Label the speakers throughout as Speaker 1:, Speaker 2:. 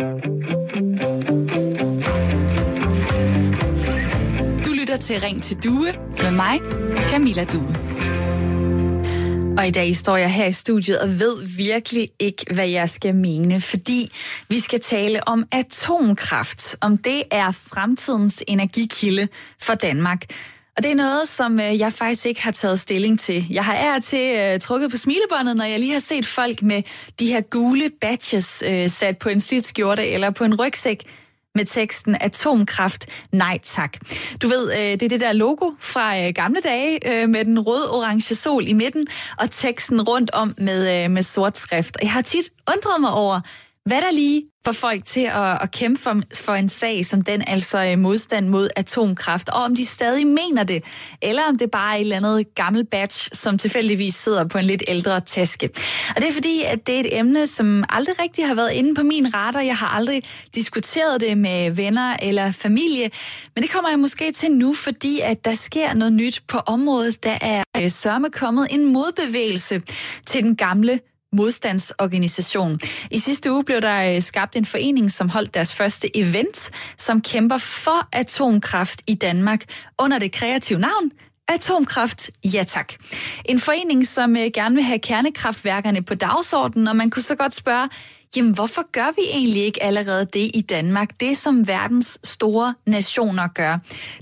Speaker 1: Du lytter til Ring til Due med mig, Camilla Due. Og i dag står jeg her i studiet og ved virkelig ikke, hvad jeg skal mene, fordi vi skal tale om atomkraft, om det er fremtidens energikilde for Danmark. Og det er noget, som øh, jeg faktisk ikke har taget stilling til. Jeg har ær til uh, trukket på smilebåndet, når jeg lige har set folk med de her gule badges uh, sat på en slidt skjorte eller på en rygsæk med teksten Atomkraft, nej tak. Du ved, øh, det er det der logo fra gamle dage med den rød-orange sol i midten og teksten rundt om med, med sort skrift. Og jeg har tit undret mig over, hvad der lige får folk til at, at kæmpe for, for en sag som den, altså øh, modstand mod atomkraft, og om de stadig mener det, eller om det bare er et eller andet gammel batch, som tilfældigvis sidder på en lidt ældre taske. Og det er fordi, at det er et emne, som aldrig rigtig har været inde på min radar. Jeg har aldrig diskuteret det med venner eller familie, men det kommer jeg måske til nu, fordi at der sker noget nyt på området. Der er øh, sørme kommet en modbevægelse til den gamle modstandsorganisation. I sidste uge blev der øh, skabt en forening, som holdt deres første event, som kæmper for atomkraft i Danmark under det kreative navn Atomkraft, ja tak. En forening, som øh, gerne vil have kernekraftværkerne på dagsordenen, og man kunne så godt spørge, jamen hvorfor gør vi egentlig ikke allerede det i Danmark? Det, som verdens store nationer gør.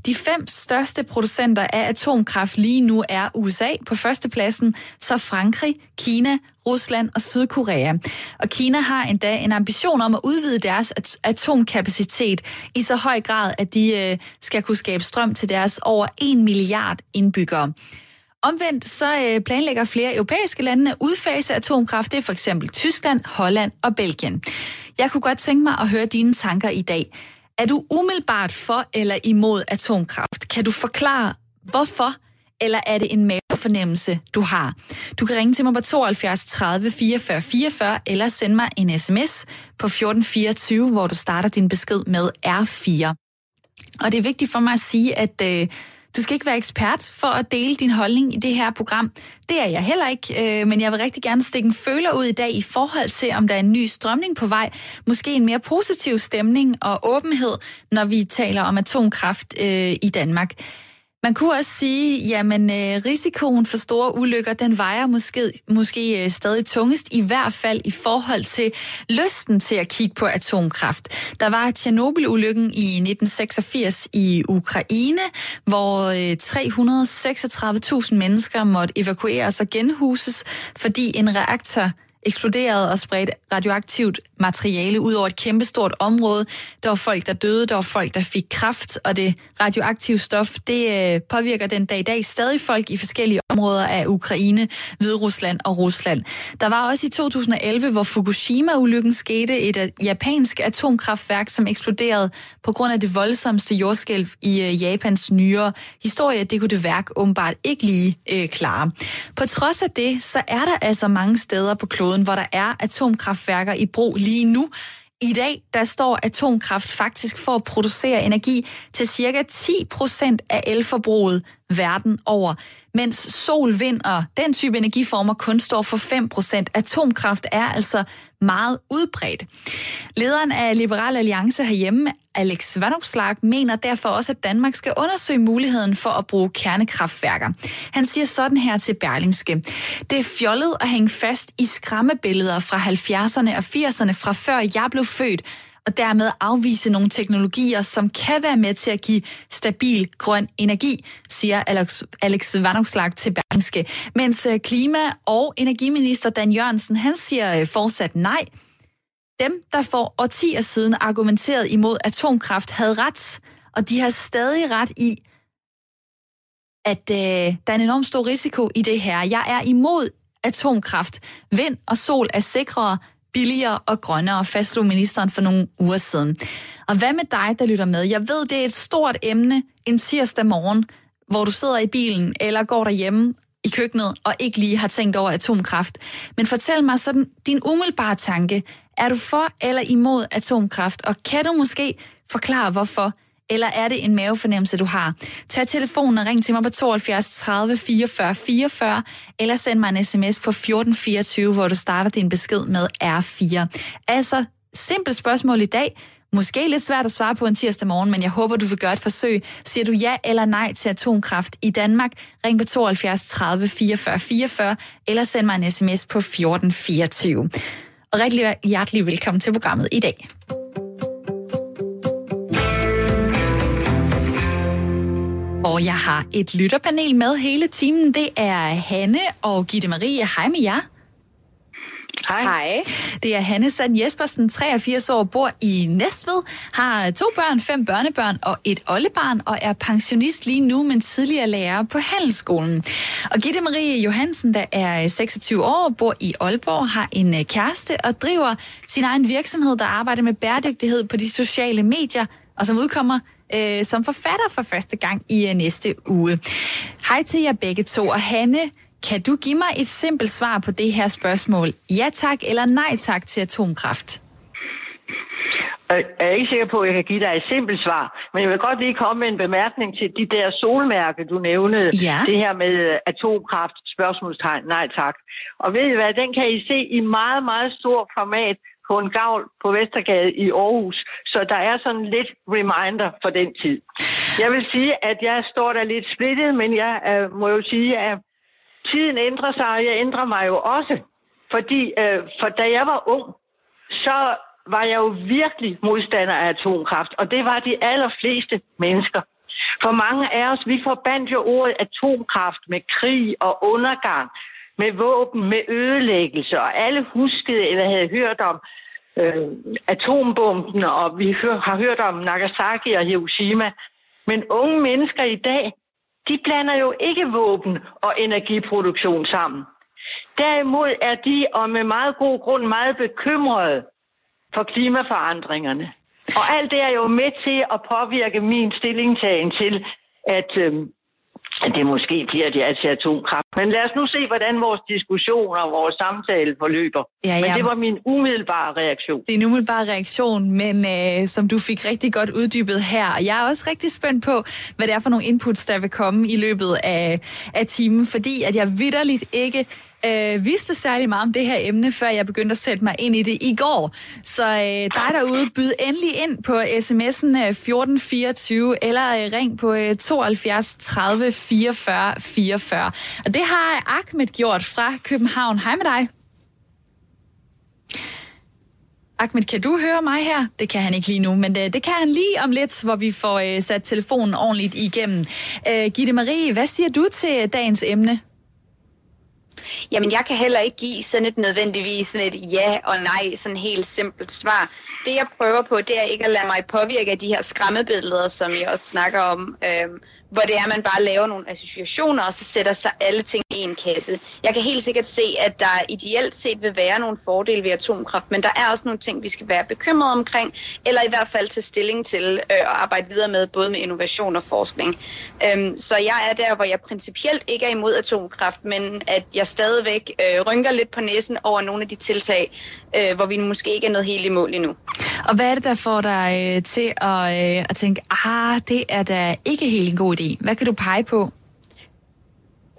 Speaker 1: De fem største producenter af atomkraft lige nu er USA på førstepladsen, så Frankrig, Kina, Rusland og Sydkorea. Og Kina har endda en ambition om at udvide deres atomkapacitet i så høj grad, at de øh, skal kunne skabe strøm til deres over 1 milliard indbyggere. Omvendt så øh, planlægger flere europæiske lande at udfase atomkraft. Det er for eksempel Tyskland, Holland og Belgien. Jeg kunne godt tænke mig at høre dine tanker i dag. Er du umiddelbart for eller imod atomkraft? Kan du forklare, hvorfor? Eller er det en mavefornemmelse, du har? Du kan ringe til mig på 72 30 44 44, eller sende mig en sms på 1424, hvor du starter din besked med R4. Og det er vigtigt for mig at sige, at øh, du skal ikke være ekspert for at dele din holdning i det her program. Det er jeg heller ikke, øh, men jeg vil rigtig gerne stikke en føler ud i dag i forhold til, om der er en ny strømning på vej. Måske en mere positiv stemning og åbenhed, når vi taler om atomkraft øh, i Danmark. Man kunne også sige, jamen øh, risikoen for store ulykker, den vejer måske, måske øh, stadig tungest, i hvert fald i forhold til lysten til at kigge på atomkraft. Der var Tjernobyl-ulykken i 1986 i Ukraine, hvor øh, 336.000 mennesker måtte evakueres og genhuses, fordi en reaktor eksploderede og spredte radioaktivt materiale ud over et kæmpestort område. Der var folk, der døde, der var folk, der fik kraft, og det radioaktive stof, det øh, påvirker den dag i dag stadig folk i forskellige områder af Ukraine, Hviderusland og Rusland. Der var også i 2011, hvor Fukushima-ulykken skete, et øh, japansk atomkraftværk, som eksploderede på grund af det voldsomste jordskælv i øh, Japans nyere historie. Det kunne det værk åbenbart ikke lige øh, klare. På trods af det, så er der altså mange steder på kloden, hvor der er atomkraftværker i brug lige nu. I dag, der står atomkraft faktisk for at producere energi til cirka 10 procent af elforbruget verden over, mens sol, vind og den type energiformer kun står for 5%. Atomkraft er altså meget udbredt. Lederen af Liberal Alliance herhjemme, Alex Vanopslag, mener derfor også, at Danmark skal undersøge muligheden for at bruge kernekraftværker. Han siger sådan her til Berlingske. Det er fjollet at hænge fast i skræmmebilleder fra 70'erne og 80'erne fra før jeg blev født, og dermed afvise nogle teknologier, som kan være med til at give stabil grøn energi, siger Alex, Alex Vanopslag til Berlingske. Mens øh, klima- og energiminister Dan Jørgensen, han siger øh, fortsat nej. Dem, der for årtier siden argumenteret imod atomkraft, havde ret, og de har stadig ret i, at øh, der er en enorm stor risiko i det her. Jeg er imod atomkraft. Vind og sol er sikrere, billigere og grønnere, fastslog ministeren for nogle uger siden. Og hvad med dig, der lytter med? Jeg ved, det er et stort emne en tirsdag morgen, hvor du sidder i bilen eller går derhjemme i køkkenet og ikke lige har tænkt over atomkraft. Men fortæl mig sådan din umiddelbare tanke. Er du for eller imod atomkraft? Og kan du måske forklare, hvorfor? Eller er det en mavefornemmelse, du har? Tag telefonen og ring til mig på 72 30 44 44, eller send mig en sms på 1424, hvor du starter din besked med R4. Altså simpelt spørgsmål i dag. Måske lidt svært at svare på en tirsdag morgen, men jeg håber, du vil gøre et forsøg. Siger du ja eller nej til atomkraft i Danmark? Ring på 72 30 44 44, eller send mig en sms på 1424. Og rigtig hjertelig velkommen til programmet i dag. Og jeg har et lytterpanel med hele timen. Det er Hanne og Gitte Marie. Hej med jer.
Speaker 2: Hej. Hej.
Speaker 1: Det er Hanne Sand Jespersen, 83 år, bor i Næstved, har to børn, fem børnebørn og et oldebarn, og er pensionist lige nu, men tidligere lærer på Handelsskolen. Og Gitte Marie Johansen, der er 26 år, bor i Aalborg, har en øh, kæreste og driver sin egen virksomhed, der arbejder med bæredygtighed på de sociale medier, og som udkommer øh, som forfatter for første gang i øh, næste uge. Hej til jer begge to, og Hanne, kan du give mig et simpelt svar på det her spørgsmål? Ja tak eller nej tak til atomkraft?
Speaker 2: Jeg er ikke sikker på, at jeg kan give dig et simpelt svar, men jeg vil godt lige komme med en bemærkning til de der solmærker, du nævnede.
Speaker 1: Ja.
Speaker 2: Det her med øh, atomkraft, spørgsmålstegn, nej tak. Og ved I hvad, den kan I se i meget, meget stor format på en gavl på Vestergade i Aarhus. Så der er sådan lidt reminder for den tid. Jeg vil sige, at jeg står der lidt splittet, men jeg øh, må jo sige, at tiden ændrer sig, og jeg ændrer mig jo også. Fordi øh, for da jeg var ung, så var jeg jo virkelig modstander af atomkraft, og det var de allerfleste mennesker. For mange af os, vi forbandt jo ordet atomkraft med krig og undergang med våben, med ødelæggelse, og alle huskede eller havde hørt om øh, atombomben, og vi har hørt om Nagasaki og Hiroshima. Men unge mennesker i dag, de blander jo ikke våben og energiproduktion sammen. Derimod er de, og med meget god grund, meget bekymrede for klimaforandringerne. Og alt det er jo med til at påvirke min stillingtagen til, at øh, det måske bliver det altså atomkraft. Men lad os nu se, hvordan vores diskussion og vores samtale forløber. Ja, ja. Men det var min umiddelbare reaktion.
Speaker 1: Det er en umiddelbare reaktion, men øh, som du fik rigtig godt uddybet her. Jeg er også rigtig spændt på, hvad det er for nogle inputs, der vil komme i løbet af, af timen, fordi at jeg vidderligt ikke øh, vidste særlig meget om det her emne, før jeg begyndte at sætte mig ind i det i går. Så øh, dig derude, byd endelig ind på sms'en øh, 1424 eller øh, ring på øh, 72 30 44 44. Og det har Ahmed gjort fra København. Hej med dig. Ahmed, kan du høre mig her? Det kan han ikke lige nu, men det, det kan han lige om lidt, hvor vi får øh, sat telefonen ordentligt igennem. Øh, Gitte Marie, hvad siger du til dagens emne?
Speaker 3: Jamen, jeg kan heller ikke give sådan et nødvendigvis sådan et ja og nej, sådan helt simpelt svar. Det, jeg prøver på, det er ikke at lade mig påvirke af de her skræmmebilleder, som jeg også snakker om, øhm, hvor det er, at man bare laver nogle associationer, og så sætter sig alle ting i en kasse. Jeg kan helt sikkert se, at der ideelt set vil være nogle fordele ved atomkraft, men der er også nogle ting, vi skal være bekymrede omkring, eller i hvert fald tage stilling til øh, at arbejde videre med, både med innovation og forskning. Øhm, så jeg er der, hvor jeg principielt ikke er imod atomkraft, men at jeg stadigvæk øh, rynker lidt på næsen over nogle af de tiltag, øh, hvor vi måske ikke er nået helt i mål endnu.
Speaker 1: Og hvad er det, der får dig til at, at tænke, ah, det er da ikke helt en god idé? Hvad kan du pege på?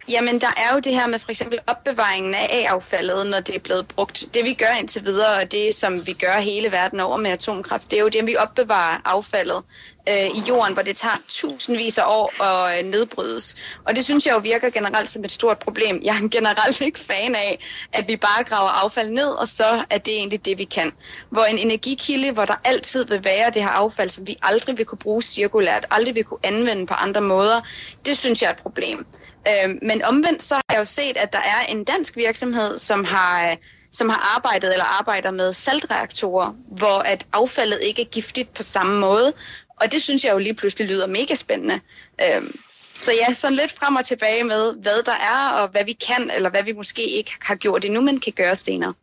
Speaker 3: Jamen, der er jo det her med for eksempel opbevaringen af A-affaldet, når det er blevet brugt. Det vi gør indtil videre, og det som vi gør hele verden over med atomkraft, det er jo det, at vi opbevarer affaldet øh, i jorden, hvor det tager tusindvis af år at øh, nedbrydes. Og det synes jeg jo virker generelt som et stort problem. Jeg er generelt ikke fan af, at vi bare graver affald ned, og så er det egentlig det, vi kan. Hvor en energikilde, hvor der altid vil være det her affald, som vi aldrig vil kunne bruge cirkulært, aldrig vil kunne anvende på andre måder, det synes jeg er et problem. Øh, men omvendt så har jeg jo set, at der er en dansk virksomhed, som har som har arbejdet eller arbejder med saltreaktorer, hvor at affaldet ikke er giftigt på samme måde, og det synes jeg jo lige pludselig lyder mega spændende. Øhm, så ja, sådan lidt frem og tilbage med, hvad der er, og hvad vi kan, eller hvad vi måske ikke har gjort endnu, men kan gøre senere.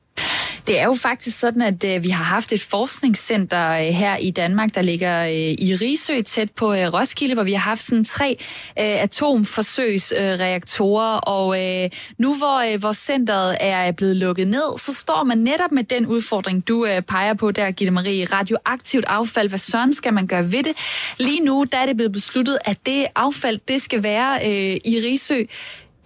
Speaker 1: Det er jo faktisk sådan, at øh, vi har haft et forskningscenter øh, her i Danmark, der ligger øh, i Risø, tæt på øh, Roskilde, hvor vi har haft sådan tre øh, atomforsøgsreaktorer, øh, og øh, nu hvor, øh, hvor centret er blevet lukket ned, så står man netop med den udfordring, du øh, peger på der, Gitte Marie, radioaktivt affald. Hvad søren skal man gøre ved det? Lige nu der er det blevet besluttet, at det affald, det skal være øh, i Risø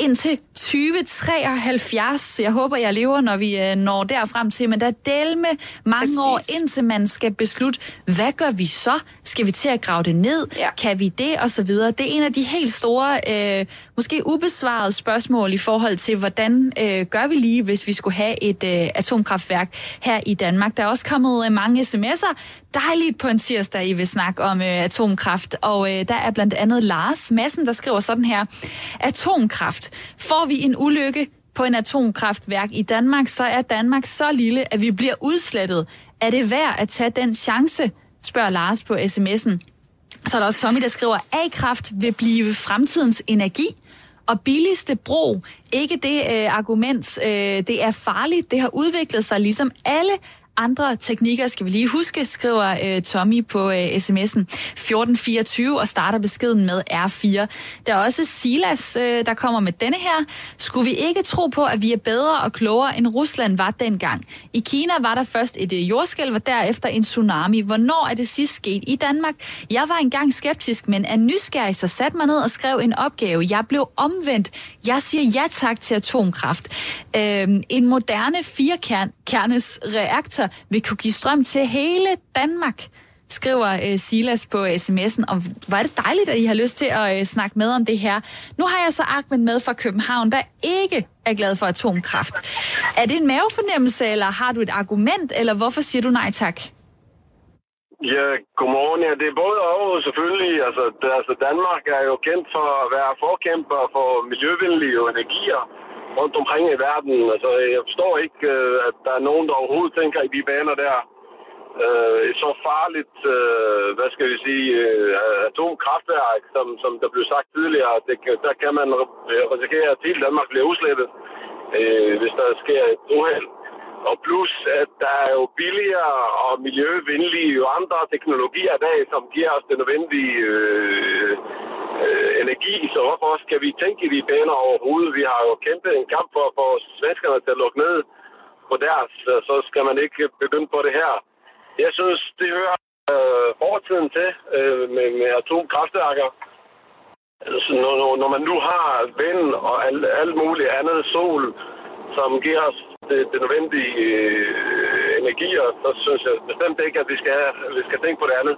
Speaker 1: indtil 2073. Jeg håber, jeg lever, når vi øh, når derfrem til, men der er delme mange Præcis. år, indtil man skal beslutte, hvad gør vi så? Skal vi til at grave det ned? Ja. Kan vi det? Og så videre. Det er en af de helt store, øh, måske ubesvarede spørgsmål i forhold til, hvordan øh, gør vi lige, hvis vi skulle have et øh, atomkraftværk her i Danmark. Der er også kommet øh, mange sms'er. Dejligt på en tirsdag, I vil snakke om øh, atomkraft. Og øh, der er blandt andet Lars Madsen, der skriver sådan her. Atomkraft. Får vi en ulykke på en atomkraftværk i Danmark, så er Danmark så lille, at vi bliver udslettet. Er det værd at tage den chance, spørger Lars på sms'en. Så er der også Tommy, der skriver, A-kraft vil blive fremtidens energi og billigste bro, Ikke det øh, argument, øh, det er farligt. Det har udviklet sig ligesom alle andre teknikker skal vi lige huske, skriver øh, Tommy på øh, sms'en 1424 og starter beskeden med R4. Der er også Silas, øh, der kommer med denne her. Skulle vi ikke tro på, at vi er bedre og klogere, end Rusland var dengang? I Kina var der først et øh, jordskælv og derefter en tsunami. Hvornår er det sidst sket i Danmark? Jeg var engang skeptisk, men er nysgerrig, så satte mig ned og skrev en opgave. Jeg blev omvendt. Jeg siger ja tak til atomkraft. Øh, en moderne firekernes reaktor vil kunne give strøm til hele Danmark, skriver øh, Silas på sms'en. Og hvor er det dejligt, at I har lyst til at øh, snakke med om det her. Nu har jeg så Ahmed med fra København, der ikke er glad for atomkraft. Er det en mavefornemmelse, eller har du et argument, eller hvorfor siger du nej tak?
Speaker 4: Ja, godmorgen. Ja, det er både og selvfølgelig. Altså, det, altså Danmark er jo kendt for at være forkæmper for miljøvenlige energier rundt omkring i verden. Altså, jeg forstår ikke, øh, at der er nogen, der overhovedet tænker i de baner der. Øh, et så farligt, øh, hvad skal vi sige, øh, atomkraftværk, som, som der blev sagt tidligere, det, der kan man risikere, at hele Danmark bliver udslettet, øh, hvis der sker et uheld. Og plus, at der er jo billigere og miljøvenlige og andre teknologier i dag, som giver os det nødvendige øh, øh, energi, så hvorfor skal vi tænke i de baner overhovedet? Vi har jo kæmpet en kamp for at få svenskerne til at lukke ned på deres, øh, så skal man ikke begynde på det her. Jeg synes, det hører øh, fortiden til øh, med, med atomkraftværker. Altså, når, når man nu har vind og alt, alt muligt andet sol, som giver os det, det nødvendige øh, og så synes jeg bestemt ikke, at vi skal, vi skal tænke på det andet.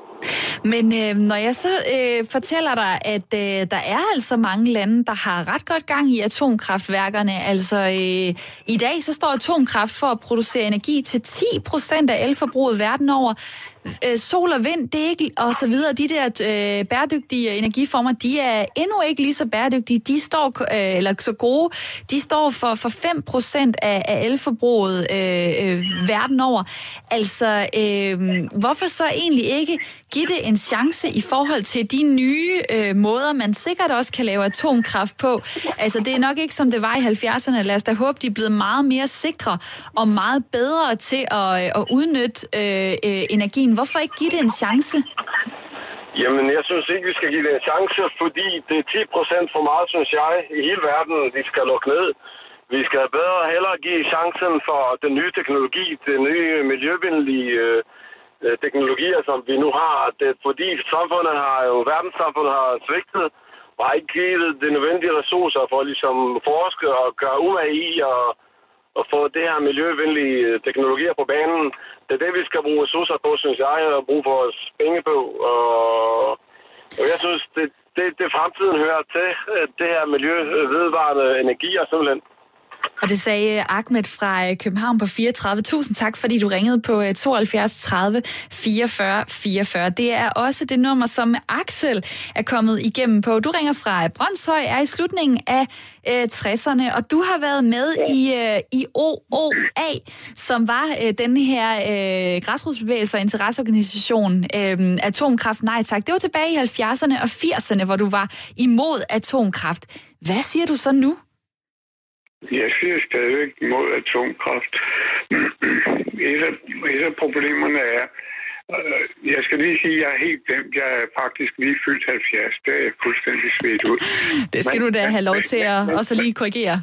Speaker 1: Men øh, når jeg så øh, fortæller dig, at øh, der er altså mange lande, der har ret godt gang i atomkraftværkerne. Altså øh, i dag så står atomkraft for at producere energi til 10 procent af elforbruget verden over øh, sol og vind, det er ikke, og så videre, de der øh, bæredygtige energiformer, de er endnu ikke lige så bæredygtige. De står, øh, eller så gode, de står for, for 5% af, af elforbruget øh, øh, verden over. Altså, øh, hvorfor så egentlig ikke give det en chance i forhold til de nye øh, måder, man sikkert også kan lave atomkraft på? Altså, det er nok ikke som det var i 70'erne. Lad os da håbe, de er blevet meget mere sikre og meget bedre til at, øh, at udnytte øh, øh, energien men hvorfor ikke give det en chance?
Speaker 4: Jamen, jeg synes ikke, vi skal give det en chance, fordi det er 10 procent for meget, synes jeg, i hele verden, vi skal lukke ned. Vi skal bedre hellere give chancen for den nye teknologi, den nye miljøvenlige øh, øh, teknologier, som vi nu har. Det, fordi samfundet har jo, verdenssamfundet har svigtet og har ikke givet de nødvendige ressourcer for ligesom forske og gøre umage i og og få det her miljøvenlige øh, teknologier på banen. Det er det, vi skal bruge ressourcer på, synes jeg, og bruge vores penge på. Og, og jeg synes, det, det, det fremtiden hører til, det her miljø, miljøvedvarende energier simpelthen.
Speaker 1: Og det sagde Ahmed fra øh, København på 34. Tusind tak, fordi du ringede på 72 30 44 44. Det er også det nummer, som Axel er kommet igennem på. Du ringer fra Brøndshøj, er i slutningen af øh, 60'erne, og du har været med i, øh, i OOA, som var øh, den her øh, græsrodsbevægelse og interesseorganisation øh, Atomkraft Nej Tak. Det var tilbage i 70'erne og 80'erne, hvor du var imod atomkraft. Hvad siger du så nu?
Speaker 5: Jeg siger stadigvæk mod atomkraft. et, af, et af problemerne er, øh, jeg skal lige sige, at jeg er helt glemt. Jeg er faktisk lige fyldt 70. Det er fuldstændig svedt ud.
Speaker 1: Det skal men, du da have lov til at men, også lige korrigere.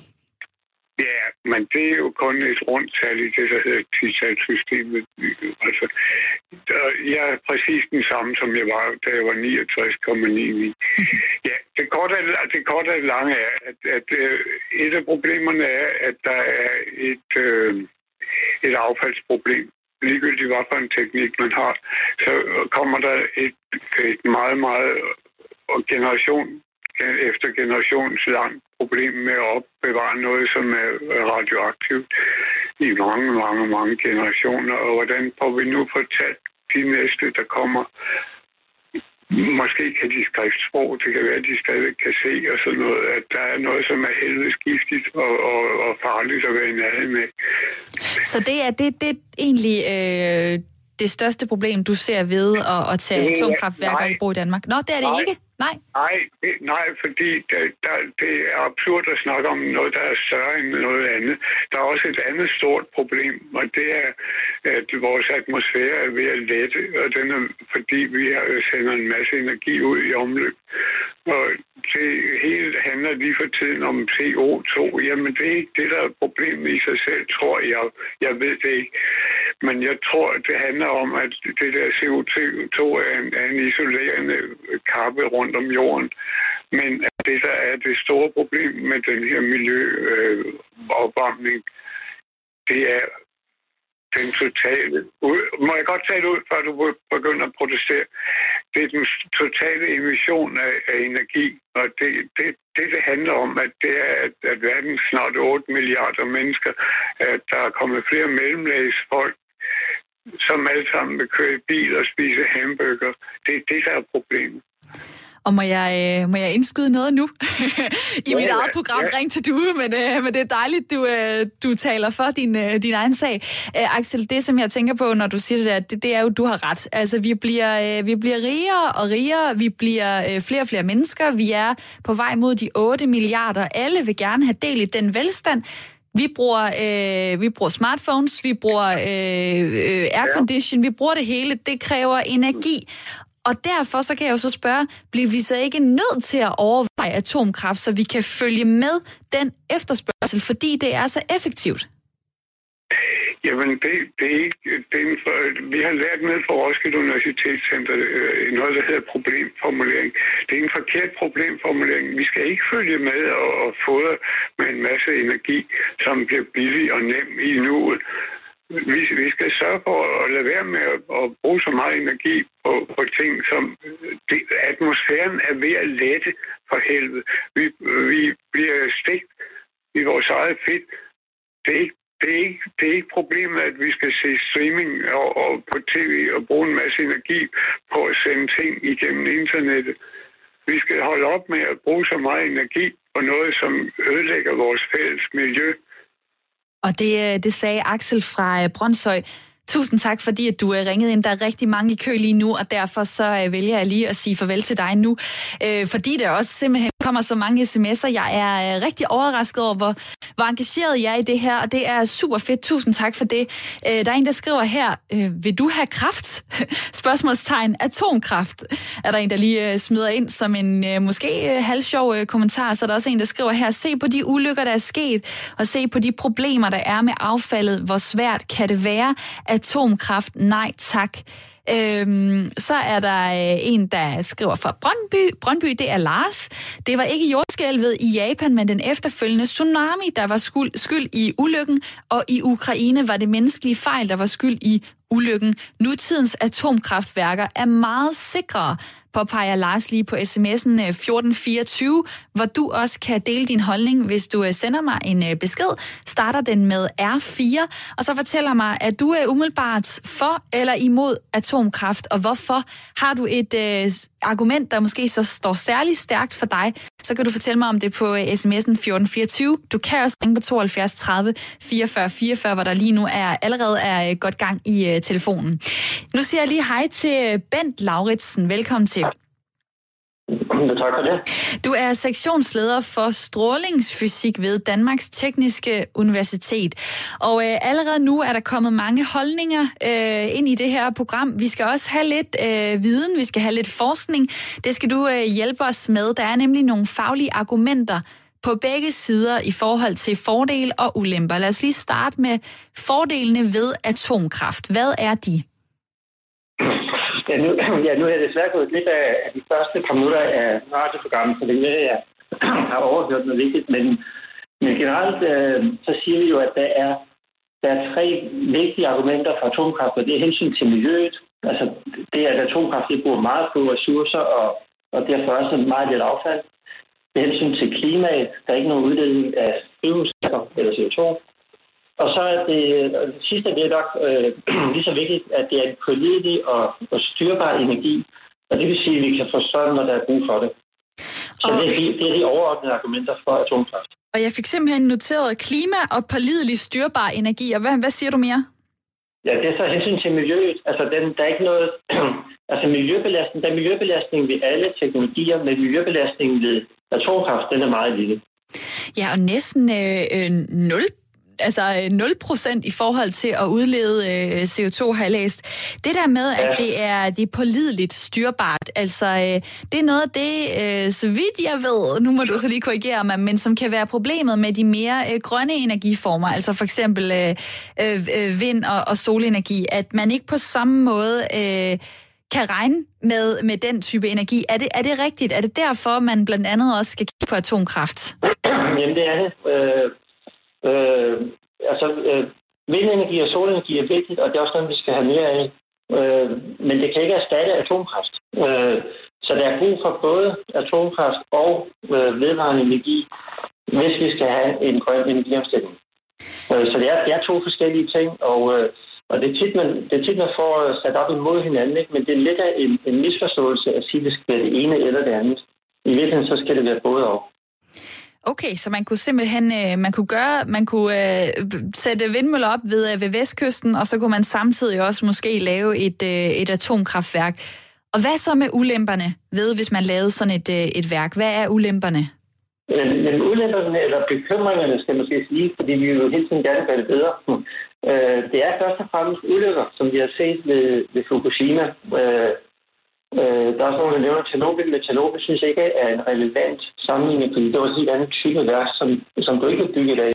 Speaker 5: Ja, men det er jo kun et rundt tal i det, der hedder titalsystemet. Altså, jeg er præcis den samme, som jeg var, da jeg var 69,99. Ja, det korte, det korte og lange er, at, at uh, et af problemerne er, at der er et, uh, et affaldsproblem. Ligegyldigt hvad for en teknik man har, så kommer der et, et meget, meget generation Øh, efter generations langt problem med at opbevare noget, som er radioaktivt i mange, mange, mange generationer. Og hvordan får vi nu fortalt de næste, der kommer, Måske kan de skriftsprog, det kan være, at de stadig kan se og sådan noget, at der er noget, som er helvedes giftigt og, og, og farligt at være i nærheden med.
Speaker 1: Så det er, det, det egentlig øh, det største problem, du ser ved at, at tage atomkraftværker i brug i Danmark? Nå, det er det
Speaker 5: nej.
Speaker 1: ikke? Nej.
Speaker 5: Nej, det, nej fordi der, der, det er absurd at snakke om noget, der er større end noget andet. Der er også et andet stort problem, og det er, at vores atmosfære er ved at lette, og den er, fordi vi sender en masse energi ud i omløb. Og det hele handler lige for tiden om CO2. Jamen, det er ikke det, der er problemet i sig selv, tror jeg. Jeg ved det ikke. Men jeg tror, det handler om, at det der CO2 er en, er en isolerende kappe rundt om jorden. Men det, der er det store problem med den her miljøopvarmning, øh, det er den totale... Må jeg godt tale ud, før du begynder at protestere? Det er den totale emission af, af energi, og det, det, det, det handler om, at det er, at, at verdens snart 8 milliarder mennesker, at der er kommet flere mellemlægsfolk, som alle sammen vil køre i bil og spise hamburger. Det er det, der er problemet.
Speaker 1: Og må jeg, øh, må jeg indskyde noget nu? I ja, mit eget program ja. Ring til Due, men, øh, men det er dejligt, du, øh, du taler for din, din egen sag. Øh, Axel, det som jeg tænker på, når du siger det der, det, det er jo, du har ret. Altså, vi bliver, vi bliver rigere og rigere, vi bliver flere og flere mennesker, vi er på vej mod de 8 milliarder. Alle vil gerne have del i den velstand. Vi bruger, øh, vi bruger smartphones, vi bruger øh, øh, aircondition, vi bruger det hele. Det kræver energi. Og derfor så kan jeg jo så spørge, bliver vi så ikke nødt til at overveje atomkraft, så vi kan følge med den efterspørgsel, fordi det er så effektivt?
Speaker 5: Jamen, det, det er ikke... Det er for, vi har lært med fra Roskilde Universitetscenter øh, noget, der hedder problemformulering. Det er en forkert problemformulering. Vi skal ikke følge med og, og fodre med en masse energi, som bliver billig og nem i nuet vi, vi skal sørge for at lade være med at, at bruge så meget energi på, på ting, som det, atmosfæren er ved at lette for helvede. Vi, vi bliver stegt i vores eget fedt. Det er ikke det er, ikke, det er ikke problemet, at vi skal se streaming og, og på tv og bruge en masse energi på at sende ting igennem internettet. Vi skal holde op med at bruge så meget energi på noget, som ødelægger vores fælles miljø.
Speaker 1: Og det, øh, det sagde Axel fra øh, Brøndshøj. Tusind tak, fordi at du øh, er ringet ind. Der er rigtig mange i kø lige nu, og derfor så vælger jeg lige at sige farvel til dig nu. fordi der også simpelthen kommer så mange sms'er. Jeg er øh, rigtig overrasket over, hvor, hvor engageret jeg er i det her, og det er super fedt. Tusind tak for det. Øh, der er en, der skriver her, øh, vil du have kraft? Spørgsmålstegn, atomkraft, er der en, der lige smider ind som en måske halvsjov kommentar. Så er der også en, der skriver her, se på de ulykker, der er sket, og se på de problemer, der er med affaldet. Hvor svært kan det være? Atomkraft, nej tak. Øhm, så er der øh, en, der skriver fra Brøndby. Brøndby, det er Lars. Det var ikke jordskælvet i Japan, men den efterfølgende tsunami, der var skyld, skyld i ulykken, og i Ukraine var det menneskelige fejl, der var skyld i ulykken. Nutidens atomkraftværker er meget sikrere, påpeger Lars lige på sms'en øh, 1424, hvor du også kan dele din holdning, hvis du øh, sender mig en øh, besked. Starter den med R4, og så fortæller mig, at du er umiddelbart for eller imod atomkraft, og hvorfor. Har du et øh, argument, der måske så står særlig stærkt for dig, så kan du fortælle mig om det på øh, sms'en 1424. Du kan også ringe på 72 30 44 44, hvor der lige nu er allerede er øh, godt gang i øh, telefonen. Nu siger jeg lige hej til Bent Lauritsen. Velkommen til.
Speaker 6: Tak for det.
Speaker 1: Du er sektionsleder for strålingsfysik ved Danmarks Tekniske Universitet. Og øh, allerede nu er der kommet mange holdninger øh, ind i det her program. Vi skal også have lidt øh, viden, vi skal have lidt forskning. Det skal du øh, hjælpe os med. Der er nemlig nogle faglige argumenter på begge sider i forhold til fordele og ulemper. Lad os lige starte med fordelene ved atomkraft. Hvad er de?
Speaker 6: Ja, nu, ja, nu er jeg desværre gået lidt af, af de første par minutter af radioprogrammet, så det er, jeg har overhørt noget vigtigt. Men, men generelt, øh, så siger vi jo, at der er, der er tre vigtige argumenter for atomkraft, og det er hensyn til miljøet. Altså, det er, at atomkraft det bruger meget på ressourcer, og, og derfor også meget lidt affald. Det er hensyn til klimaet. Der er ikke nogen udledning af drivhusgasser eller CO2. Og så er det, det sidste, det er nok øh, lige så vigtigt, at det er en pålidelig og, og styrbar energi. Og det vil sige, at vi kan få strøm, når der er brug for det. Så og... det, er de, det er de overordnede argumenter for atomkraft.
Speaker 1: Og jeg fik simpelthen noteret klima og pålidelig styrbar energi. Og hvad, hvad siger du mere?
Speaker 6: Ja, det er så hensyn til miljøet. Altså, den, der er ikke noget... altså, miljøbelastning, der er miljøbelastning ved alle teknologier, men miljøbelastningen ved atomkraft, den er meget lille.
Speaker 1: Ja, og næsten øh, 0 altså 0% øh, i forhold til at udlede øh, CO2, har jeg læst. Det der med, at det er, det er pålideligt styrbart, altså øh, det er noget af det, øh, så vidt jeg ved, nu må du så lige korrigere mig, men som kan være problemet med de mere øh, grønne energiformer, altså for eksempel øh, øh, vind og, og solenergi, at man ikke på samme måde... Øh, kan regne med, med den type energi. Er det, er det rigtigt? Er det derfor, man blandt andet også skal kigge på atomkraft?
Speaker 6: Jamen, det er det. Øh, Øh, altså, øh, vindenergi og solenergi er vigtigt, og det er også noget, vi skal have mere af. Øh, men det kan ikke erstatte atomkraft. Øh, så der er brug for både atomkraft og øh, vedvarende energi, hvis vi skal have en grøn energiomstilling. Øh, så det er, det er to forskellige ting, og, øh, og det, er tit, man, det er tit, man får øh, sat op imod hinanden, ikke? men det er lidt af en, en misforståelse at sige, at det skal være det ene eller det andet. I virkeligheden så skal det være både og.
Speaker 1: Okay, så man kunne simpelthen øh, man kunne gøre, man kunne øh, sætte vindmøller op ved, øh, ved vestkysten, og så kunne man samtidig også måske lave et, øh, et atomkraftværk. Og hvad så med ulemperne ved, hvis man lavede sådan et, øh, et værk? Hvad er ulemperne?
Speaker 6: Men, men ulemperne, eller bekymringerne, skal man måske sige, fordi vi jo hele tiden gerne vil bedre. Øh, det er først og fremmest ulykker, som vi har set ved, ved Fukushima. Øh, Øh, der er også nogen, der nævner Tjernobyl, men Tjernobyl synes jeg ikke er en relevant sammenligning, fordi det var en helt anden type værk, som, som du ikke kan bygge i dag.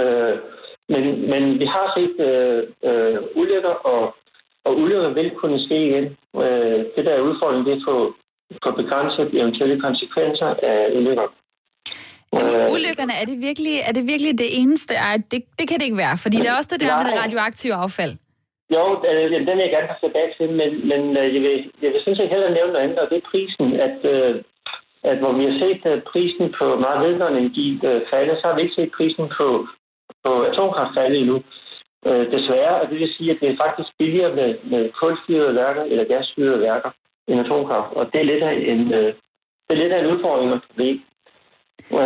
Speaker 6: Øh, men, men vi har set øh, øh, ulykker, og, og ulykker vil kunne ske igen. Øh, det der er udfordringen, det er at få, få begrænset eventuelle konsekvenser af ulykker.
Speaker 1: Øh, Ulykkerne, er det virkelig, er det, virkelig det eneste? Ej, det, det kan det ikke være, fordi der er også det der med det radioaktive affald.
Speaker 6: Jo, øh, den vil jeg gerne have tilbage til, men, men øh, jeg, vil, jeg vil synes, jeg hellere nævne noget andet, og det er prisen. At, øh, at hvor vi har set at prisen på meget vedvarende energi øh, falde, så har vi ikke set prisen på, på atomkraft falde endnu. Øh, desværre, og det vil sige, at det er faktisk billigere med, med kulfyrede værker eller gasfyrede værker end atomkraft, og det er lidt af en, øh, det er lidt af en udfordring og problem.
Speaker 1: Øh, og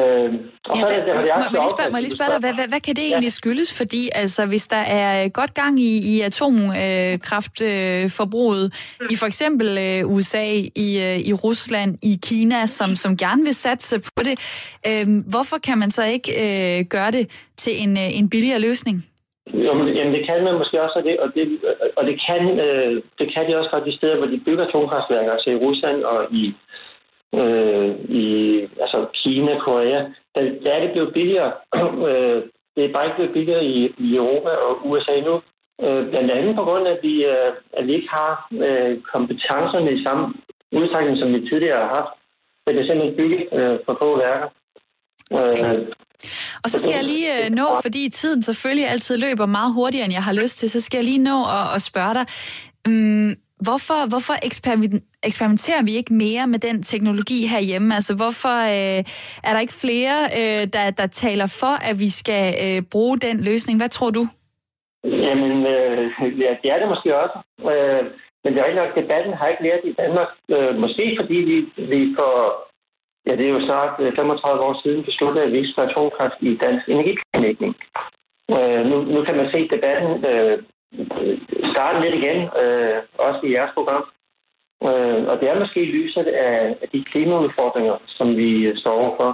Speaker 1: ja, hvad, det, må, må, lige spørge, må jeg lige spørge dig, hvad, hvad, hvad kan det egentlig skyldes? Fordi altså, hvis der er godt gang i, i atomkraftforbruget øh, i for eksempel øh, USA, i, øh, i Rusland, i Kina, som, som gerne vil satse på det, øh, hvorfor kan man så ikke øh, gøre det til en, øh, en billigere løsning?
Speaker 6: Jo, men, jamen, det kan man måske også, og det, og det, og det, kan, øh, det kan de også fra de steder, hvor de bygger atomkraftværker, altså i Rusland og i øh, i altså Kina, Korea, der, der er det blevet billigere. øh, det er bare ikke blevet billigere i, i Europa og USA nu. Øh, blandt andet på grund af, at vi, øh, at vi ikke har øh, kompetencerne i samme udstrækning, som vi tidligere har haft. Det er simpelthen bygget øh, for få værker.
Speaker 1: Okay. Øh, og så skal jeg lige øh, nå, fordi tiden selvfølgelig altid løber meget hurtigere, end jeg har lyst til, så skal jeg lige nå at, at spørge dig. Um, Hvorfor, hvorfor eksperimenterer vi ikke mere med den teknologi herhjemme? Altså, hvorfor øh, er der ikke flere, øh, der, der taler for, at vi skal øh, bruge den løsning? Hvad tror du?
Speaker 6: Jamen, øh, ja, det er det måske også. Øh, men det er ikke nok, debatten har ikke lært i Danmark. Øh, måske fordi vi, vi for, ja, det er jo snart 35 år siden besluttede, at vi ikke skal atomkraft i dansk energiplanlægning. Øh, nu, nu kan man se debatten øh, starte lidt igen, øh, også i jeres program. Øh, og det er måske lyset af, af de klimaudfordringer, som vi står overfor.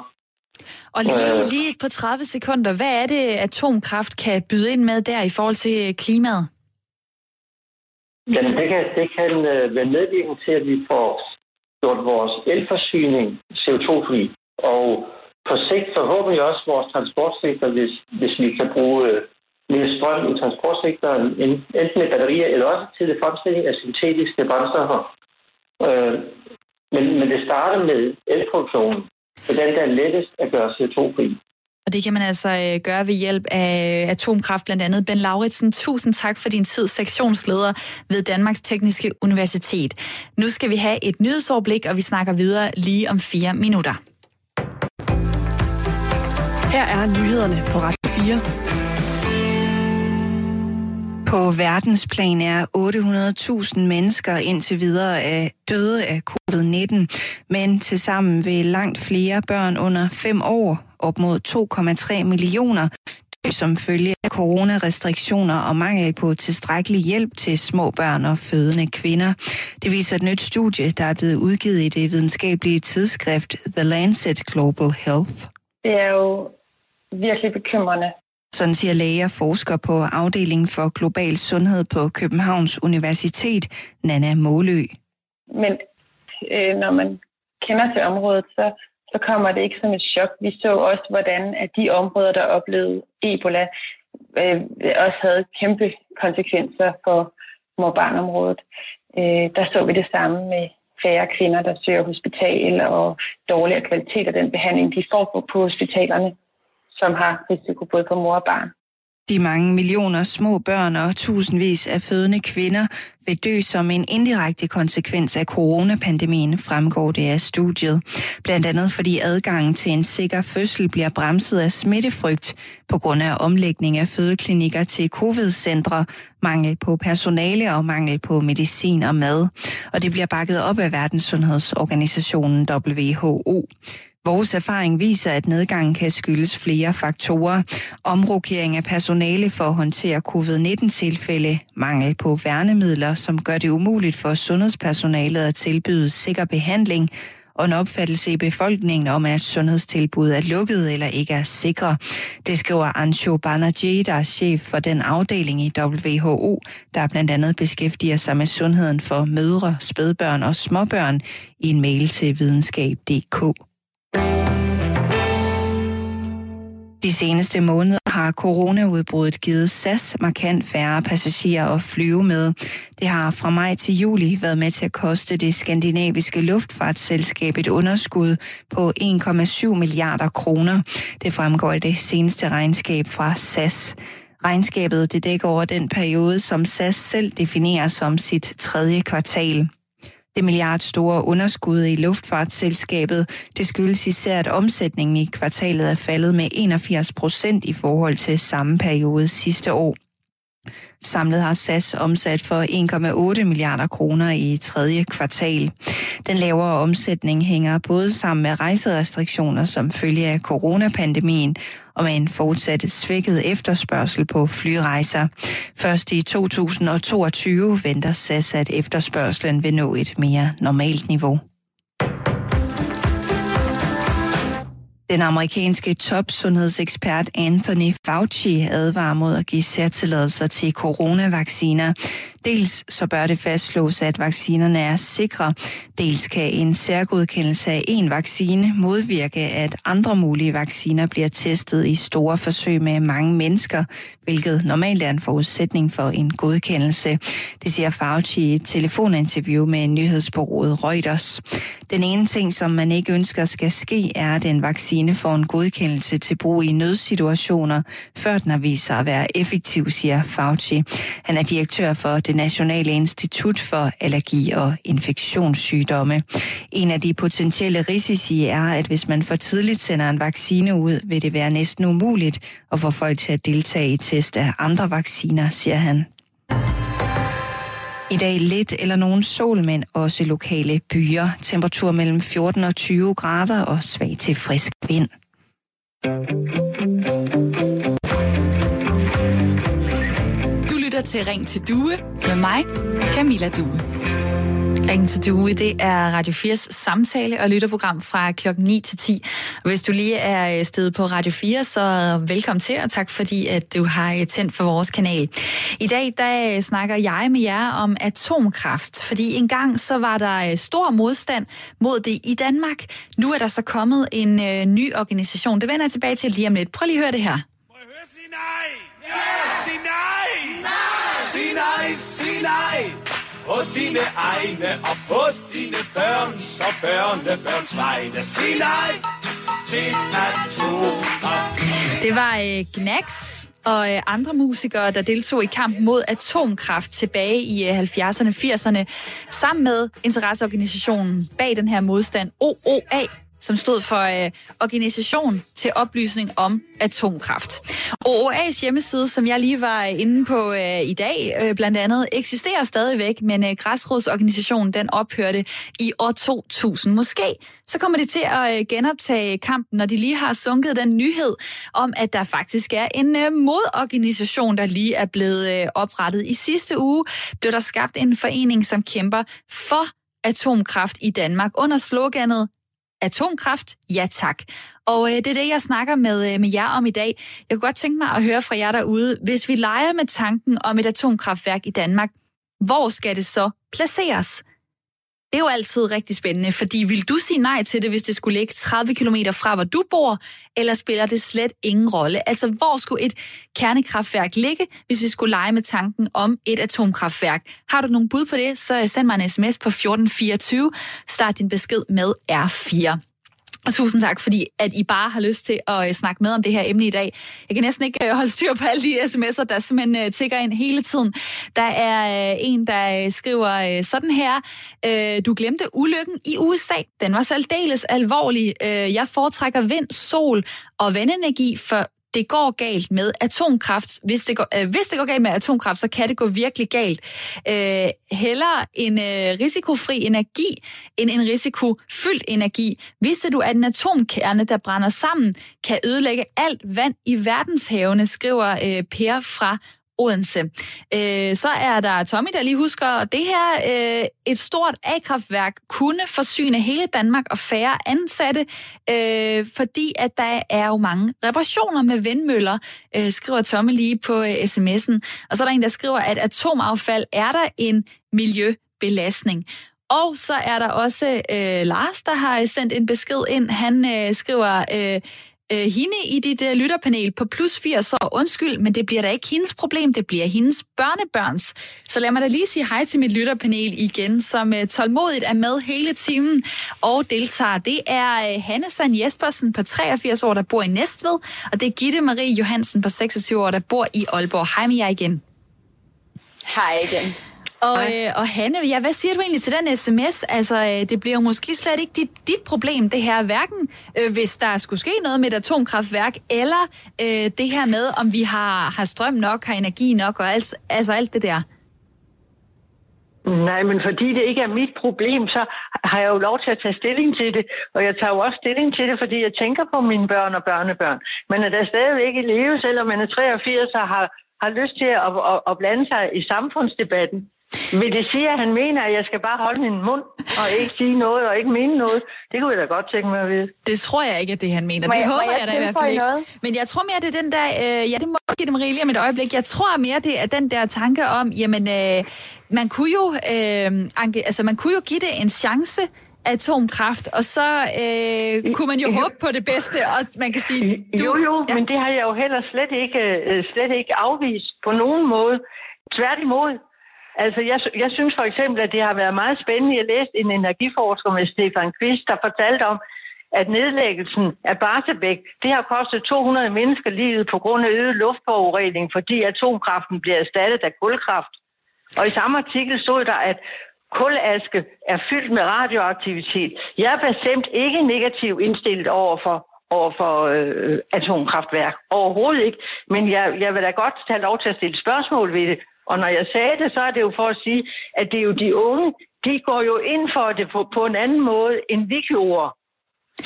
Speaker 1: Og lige, øh, lige på 30 sekunder, hvad er det, atomkraft kan byde ind med der i forhold til klimaet?
Speaker 6: Jamen, det kan, det kan øh, være medvirkende til, at vi får gjort vores elforsyning CO2-fri. Og på sigt forhåbentlig også vores transportsektor, hvis, hvis vi kan bruge øh, mere strøm i transportsektoren, enten med batterier eller også til det fremstilling af syntetiske brændstoffer. Øh, men, men det starter med elproduktionen, for den der er lettest at gøre CO2-fri.
Speaker 1: Og det kan man altså øh, gøre ved hjælp af atomkraft, blandt andet. Ben Lauritsen, tusind tak for din tid, sektionsleder ved Danmarks Tekniske Universitet. Nu skal vi have et nyhedsoverblik, og vi snakker videre lige om fire minutter.
Speaker 7: Her er nyhederne på Radio 4.
Speaker 8: På verdensplan er 800.000 mennesker indtil videre er døde af covid-19, men tilsammen vil langt flere børn under 5 år, op mod 2,3 millioner, dø som følge af coronarestriktioner og mangel på tilstrækkelig hjælp til små børn og fødende kvinder. Det viser et nyt studie, der er blevet udgivet i det videnskabelige tidsskrift The Lancet Global Health.
Speaker 9: Det er jo virkelig bekymrende.
Speaker 8: Sådan siger læger forsker på afdelingen for global sundhed på Københavns Universitet, Nana Målø.
Speaker 9: Men øh, når man kender til området, så, så kommer det ikke som et chok. Vi så også, hvordan at de områder, der oplevede Ebola, øh, også havde kæmpe konsekvenser for mor barnområdet. Øh, der så vi det samme med færre kvinder, der søger hospital og dårligere kvalitet af den behandling, de får på, på hospitalerne som har risiko både for mor og barn.
Speaker 8: De mange millioner små børn og tusindvis af fødende kvinder vil dø som en indirekte konsekvens af coronapandemien, fremgår det af studiet. Blandt andet fordi adgangen til en sikker fødsel bliver bremset af smittefrygt på grund af omlægning af fødeklinikker til covid-centre, mangel på personale og mangel på medicin og mad. Og det bliver bakket op af Verdenssundhedsorganisationen WHO. Vores erfaring viser, at nedgangen kan skyldes flere faktorer. Omrokering af personale for at håndtere covid-19-tilfælde, mangel på værnemidler, som gør det umuligt for sundhedspersonalet at tilbyde sikker behandling, og en opfattelse i befolkningen om, at sundhedstilbud er lukket eller ikke er sikre. Det skriver Ancho Banerjee, der er chef for den afdeling i WHO, der blandt andet beskæftiger sig med sundheden for mødre, spædbørn og småbørn i en mail til videnskab.dk. De seneste måneder har coronaudbruddet givet SAS markant færre passagerer at flyve med. Det har fra maj til juli været med til at koste det skandinaviske luftfartsselskab et underskud på 1,7 milliarder kroner. Det fremgår i det seneste regnskab fra SAS. Regnskabet det dækker over den periode, som SAS selv definerer som sit tredje kvartal. Det milliardstore underskud i luftfartsselskabet, det skyldes især, at omsætningen i kvartalet er faldet med 81 procent i forhold til samme periode sidste år. Samlet har SAS omsat for 1,8 milliarder kroner i tredje kvartal. Den lavere omsætning hænger både sammen med rejserestriktioner som følge af coronapandemien og med en fortsat svækket efterspørgsel på flyrejser. Først i 2022 venter SAS, at efterspørgselen vil nå et mere normalt niveau. Den amerikanske topsundhedsekspert Anthony Fauci advarer mod at give særtilladelser til coronavacciner. Dels så bør det fastslås, at vaccinerne er sikre. Dels kan en særgodkendelse af en vaccine modvirke, at andre mulige vacciner bliver testet i store forsøg med mange mennesker, hvilket normalt er en forudsætning for en godkendelse. Det siger Fauci i et telefoninterview med nyhedsbureauet Reuters. Den ene ting, som man ikke ønsker skal ske, er, at en vaccine får en godkendelse til brug i nødsituationer, før den har vist sig at være effektiv, siger Fauci. Han er direktør for det Nationale Institut for Allergi og Infektionssygdomme. En af de potentielle risici er, at hvis man for tidligt sender en vaccine ud, vil det være næsten umuligt at få folk til at deltage i test af andre vacciner, siger han. I dag lidt eller nogen sol, men også lokale byer. Temperatur mellem 14 og 20 grader og svag til frisk vind.
Speaker 1: Lytter til Ring til Due med mig, Camilla Due. Ring til Due, det er Radio 4's samtale- og lytterprogram fra klokken 9 til 10. Og hvis du lige er stedet på Radio 4, så velkommen til, og tak fordi, at du har tændt for vores kanal. I dag, der snakker jeg med jer om atomkraft, fordi engang så var der stor modstand mod det i Danmark. Nu er der så kommet en øh, ny organisation. Det vender jeg tilbage til lige om lidt. Prøv lige at høre det her. Må jeg høre sige nej?
Speaker 10: Sig nej! Sig nej, sig nej! På dine egne og på dine børns og børnebørns vegne. Sig nej til atomer.
Speaker 1: Det var øh, Gnax og øh, andre musikere, der deltog i kampen mod atomkraft tilbage i øh, 70'erne 80'erne, sammen med interesseorganisationen bag den her modstand, OOA, som stod for øh, Organisation til Oplysning om Atomkraft. OOA's hjemmeside, som jeg lige var inde på øh, i dag, øh, blandt andet, eksisterer stadigvæk, men øh, græsrodsorganisationen den ophørte i år 2000. Måske så kommer de til at øh, genoptage kampen, når de lige har sunket den nyhed om, at der faktisk er en øh, modorganisation, der lige er blevet øh, oprettet. I sidste uge blev der skabt en forening, som kæmper for atomkraft i Danmark under sloganet Atomkraft, ja tak. Og øh, det er det, jeg snakker med, øh, med jer om i dag. Jeg kunne godt tænke mig at høre fra jer derude. Hvis vi leger med tanken om et atomkraftværk i Danmark, hvor skal det så placeres? Det er jo altid rigtig spændende, fordi vil du sige nej til det, hvis det skulle ligge 30 km fra, hvor du bor, eller spiller det slet ingen rolle? Altså, hvor skulle et kernekraftværk ligge, hvis vi skulle lege med tanken om et atomkraftværk? Har du nogle bud på det, så send mig en sms på 1424. Start din besked med R4. Og tusind tak, fordi at I bare har lyst til at øh, snakke med om det her emne i dag. Jeg kan næsten ikke øh, holde styr på alle de sms'er, der simpelthen uh, tigger ind hele tiden. Der er uh, en, der skriver uh, sådan her. Du glemte ulykken i USA. Den var så aldeles alvorlig. Jeg foretrækker vind, sol og vandenergi for det går galt med atomkraft. Hvis det, går, øh, hvis det går galt med atomkraft, så kan det gå virkelig galt. Øh, hellere en øh, risikofri energi end en risikofyldt energi. Vidste du, at en atomkerne, der brænder sammen, kan ødelægge alt vand i verdenshavene, skriver øh, Per fra Odense. Øh, så er der Tommy, der lige husker, det her øh, et stort A-kraftværk kunne forsyne hele Danmark og færre ansatte, øh, fordi at der er jo mange reparationer med vindmøller, øh, skriver Tommy lige på øh, sms'en. Og så er der en, der skriver, at atomaffald er der en miljøbelastning. Og så er der også øh, Lars, der har sendt en besked ind. Han øh, skriver, øh, øh, hende i dit øh, lytterpanel på plus 80 år. Undskyld, men det bliver da ikke hendes problem, det bliver hendes børnebørns. Så lad mig da lige sige hej til mit lytterpanel igen, som øh, tålmodigt er med hele timen og deltager. Det er øh, Hanne Sand Jespersen på 83 år, der bor i Næstved, og det er Gitte Marie Johansen på 26 år, der bor i Aalborg. Hej med jer igen.
Speaker 3: Hej igen.
Speaker 1: Og, øh, og Hanne, ja, hvad siger du egentlig til den sms? Altså, øh, det bliver jo måske slet ikke dit, dit problem, det her, hverken øh, hvis der skulle ske noget med et atomkraftværk, eller øh, det her med, om vi har, har strøm nok, har energi nok, og alt, altså alt det der.
Speaker 2: Nej, men fordi det ikke er mit problem, så har jeg jo lov til at tage stilling til det. Og jeg tager jo også stilling til det, fordi jeg tænker på mine børn og børnebørn. Men er der stadigvæk i leve, selvom man er 83 og har, har lyst til at, at, at blande sig i samfundsdebatten. Vil det sige, at han mener, at jeg skal bare holde min mund og ikke sige noget og ikke mene noget? Det kunne jeg da godt tænke mig at vide.
Speaker 1: Det tror jeg ikke, at det han mener.
Speaker 3: Må
Speaker 1: det
Speaker 3: jeg- må
Speaker 1: håber
Speaker 3: jeg
Speaker 1: jeg, da i hvert fald ikke.
Speaker 3: noget?
Speaker 1: Men jeg tror mere, det er den der... Øh, ja, det må jeg give dem Marie lige om et øjeblik. Jeg tror mere, det er den der tanke om, jamen, øh, man kunne jo, øh, anke, altså, man kunne jo give det en chance atomkraft, og så øh, kunne man jo håbe på det bedste, og man kan sige...
Speaker 2: Du, jo, jo, ja. men det har jeg jo heller slet ikke, øh, slet ikke afvist på nogen måde. Tværtimod. Altså, jeg, jeg synes for eksempel, at det har været meget spændende. Jeg læste en energiforsker med Stefan Kvist, der fortalte om, at nedlæggelsen af Barsebæk, det har kostet 200 mennesker livet på grund af øget luftforurening, fordi atomkraften bliver erstattet af kulkraft. Og i samme artikel stod der, at kulaske er fyldt med radioaktivitet. Jeg er bestemt ikke negativ indstillet over for over for øh, atomkraftværk. Overhovedet ikke. Men jeg, jeg vil da godt tage lov til at stille spørgsmål ved det. Og når jeg sagde det, så er det jo for at sige, at det er jo de unge, de går jo ind for det på, på en anden måde, end vi gjorde.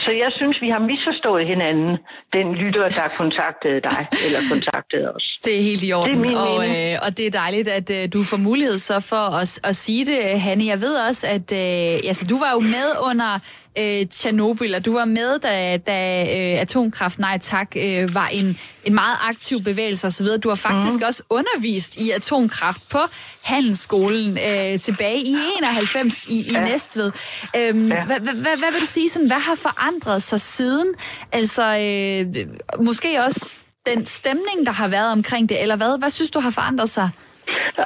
Speaker 2: Så jeg synes, vi har misforstået hinanden, den lytter, der kontaktede dig, eller kontaktede os.
Speaker 1: Det er helt i orden,
Speaker 2: Det er min
Speaker 1: og, øh, og det er dejligt, at øh, du får mulighed så for at, at sige det, Hanne. Jeg ved også, at øh, altså, du var jo med under øh, Tjernobyl, og du var med, da, da øh, Atomkraft Nej Tak øh, var en, en meget aktiv bevægelse osv. Du har faktisk mm. også undervist i atomkraft på Handelsskolen øh, tilbage i 91 i, i
Speaker 2: Ja.
Speaker 1: Næstved. Øhm,
Speaker 2: Ja.
Speaker 1: hvad, hvad, hvad, hvad vil du sige, sådan, hvad har forandret sig siden? Altså, øh, måske også den stemning, der har været omkring det, eller hvad? Hvad synes du har forandret sig?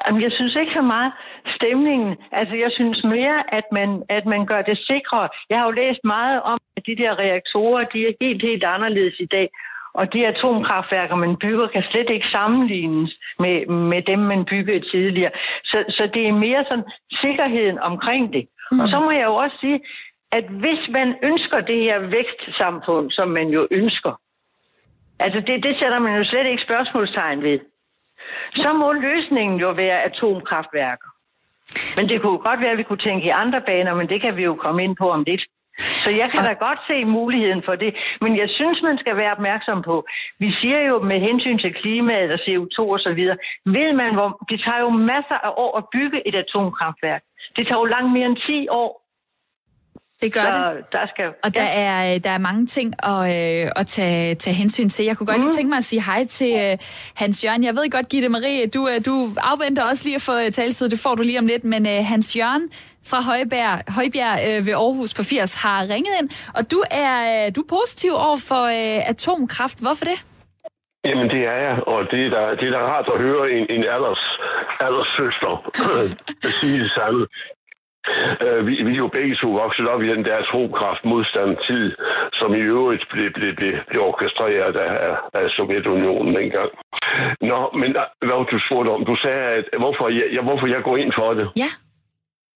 Speaker 2: Jamen, jeg synes ikke så meget stemningen. Altså, jeg synes mere, at man, at man gør det sikrere. Jeg har jo læst meget om, at de der reaktorer, de er helt, helt anderledes i dag. Og de atomkraftværker, man bygger, kan slet ikke sammenlignes med, med dem, man byggede tidligere. Så, så det er mere sådan sikkerheden omkring det. Mm. Og så må jeg jo også sige, at hvis man ønsker det her vækstsamfund, som man jo ønsker, altså det, det sætter man jo slet ikke spørgsmålstegn ved, så må løsningen jo være atomkraftværker. Men det kunne godt være, at vi kunne tænke i andre baner, men det kan vi jo komme ind på om lidt. Så jeg kan da godt se muligheden for det. Men jeg synes, man skal være opmærksom på. Vi siger jo med hensyn til klimaet og CO2 og så videre, ved man, hvor det tager jo masser af år at bygge et atomkraftværk. Det tager jo langt mere end 10 år
Speaker 1: det gør
Speaker 2: så
Speaker 1: det.
Speaker 2: Der skal,
Speaker 1: og ja. der, er, der er mange ting at, øh, at tage, tage hensyn til. Jeg kunne godt mm. lige tænke mig at sige hej til øh, Hans Jørgen. Jeg ved godt, Gitte Marie, du, øh, du afventer også lige at få øh, taletid. Det får du lige om lidt. Men øh, Hans Jørgen fra Højbjerg, Højbjerg øh, ved Aarhus på 80 har ringet ind. Og du er, øh, du er positiv over for øh, atomkraft. Hvorfor det?
Speaker 11: Jamen det er jeg, og det er da, det er da rart at høre en, en alders, alders søster sige det samme. Øh, vi, vi er jo begge to vokset op i den der atomkraft modstandtid, som i øvrigt blev, blev, blev, blev orkestreret af, af Sovjetunionen dengang. Nå, men hvad du spurgte om? Du sagde, at hvorfor jeg, jeg, hvorfor jeg går ind for det.
Speaker 1: Ja.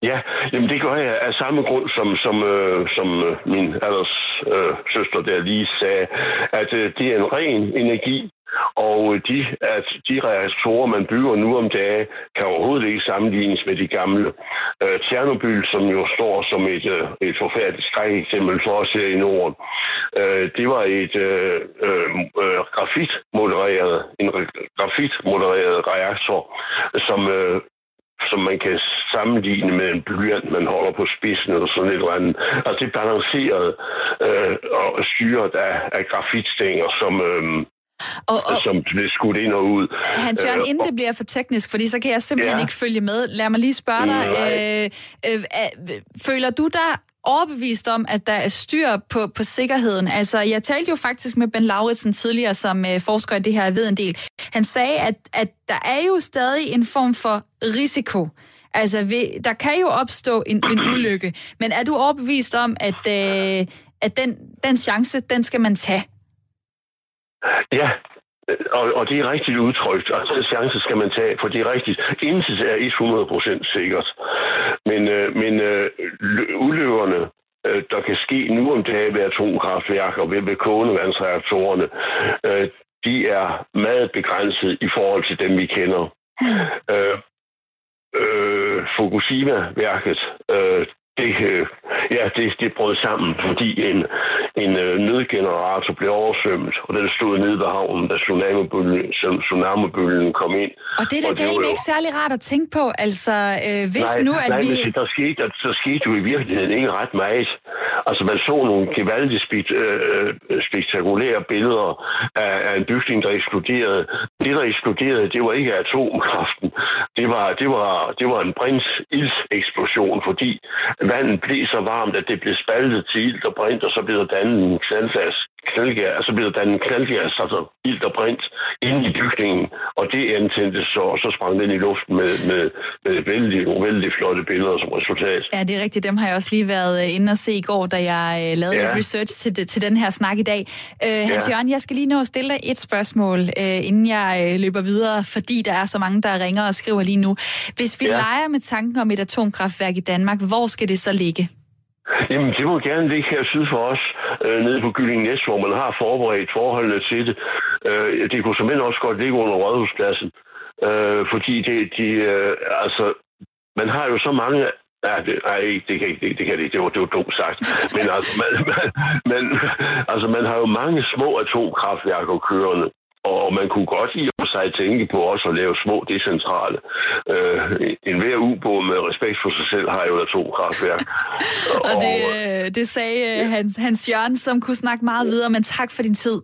Speaker 11: Ja, jamen det gør jeg af samme grund, som, som, øh, som øh, min alders øh, søster der lige sagde, at øh, det er en ren energi, og øh, de, at de reaktorer, man bygger nu om dagen, kan overhovedet ikke sammenlignes med de gamle. Øh, Tjernobyl, som jo står som et, øh, et forfærdeligt skrækeksempel for os her i Norden, øh, det var et øh, øh, øh grafitmodereret, en grafitmodereret reaktor, som øh, som man kan sammenligne med en blyant, man holder på spidsen eller sådan et eller andet. Altså det er balanceret øh, og styret af, af grafitstænger, som, øh, og, og, som bliver skudt ind og ud.
Speaker 1: Hans Jørgen, øh, inden det bliver for teknisk, fordi så kan jeg simpelthen ja. ikke følge med. Lad mig lige spørge dig. Øh, øh, øh, føler du dig overbevist om, at der er styr på, på sikkerheden. Altså, jeg talte jo faktisk med Ben Lauritsen tidligere, som øh, forsker i det her, ved en del. Han sagde, at, at der er jo stadig en form for risiko. Altså, ved, der kan jo opstå en, en ulykke. Men er du overbevist om, at, øh, at den, den chance, den skal man tage?
Speaker 11: Ja, og, og det er rigtigt udtrykt, og den chance skal man tage, for det er rigtigt. Intet er 100% sikkert. Men, øh, men øh, ulykkerne, øh, der kan ske nu om dagen ved atomkraftværker ved, ved kogevandsreaktorerne, øh, de er meget begrænset i forhold til dem, vi kender. Mm. Øh, øh, Fukushima-værket, øh, det, øh, ja, det, det brød sammen, fordi en, en øh, nødgenerator blev oversvømmet, og den stod nede ved havnen, da tsunamibølgen, tsunamibølgen kom ind.
Speaker 1: Og det er da jo ikke særlig rart at tænke på, altså øh, hvis
Speaker 11: nej,
Speaker 1: nu, at
Speaker 11: nej,
Speaker 1: vi...
Speaker 11: Nej, der skete, der, der skete jo i virkeligheden ikke ret meget. Altså man så nogle gevaldigt spekt, øh, øh, spektakulære billeder af, af en bygning, der eksploderede. Det, der eksploderede, det var ikke atomkraften. Det var, det var, det var en brins eksplosion, fordi vandet blev så varmt, at det blev spaltet til ild og brint, og så blev der dannet en knaldgas, knaldgas, altså blev der dannet en knaldgas, altså ild og brint, inde i bygningen, og det antændte så, og så sprang den i luften med, med, med vældig, nogle vældig flotte billeder som resultat.
Speaker 1: Ja, det er rigtigt. Dem har jeg også lige været øh, inde og se i går, da jeg øh, lavede ja. lidt research til, til den her snak i dag. Øh, Hans ja. Jørgen, jeg skal lige nå at stille dig et spørgsmål, øh, inden jeg øh, løber videre, fordi der er så mange, der ringer og skriver lige nu. Hvis vi ja. leger med tanken om et atomkraftværk i Danmark, hvor skal det så ligge?
Speaker 11: Jamen, det må gerne ligge her syd for os, øh, nede på Gylling Næs, hvor man har forberedt forholdene til det. Øh, det kunne simpelthen også godt ligge under Rådhuspladsen, øh, fordi det, de, øh, altså, man har jo så mange Ja, det, nej, det kan ikke, det, det kan det ikke. Det var, det var dumt sagt. Men altså man, man, man, altså, man har jo mange små atomkraftværker kørende. Og man kunne godt i og sig tænke på også at lave små decentrale. Øh, en hver ubåd med respekt for sig selv har jo atomkraftværk.
Speaker 1: og, og det, øh, det sagde øh, ja. Hans, Hans Jørgen, som kunne snakke meget videre, men tak for din tid.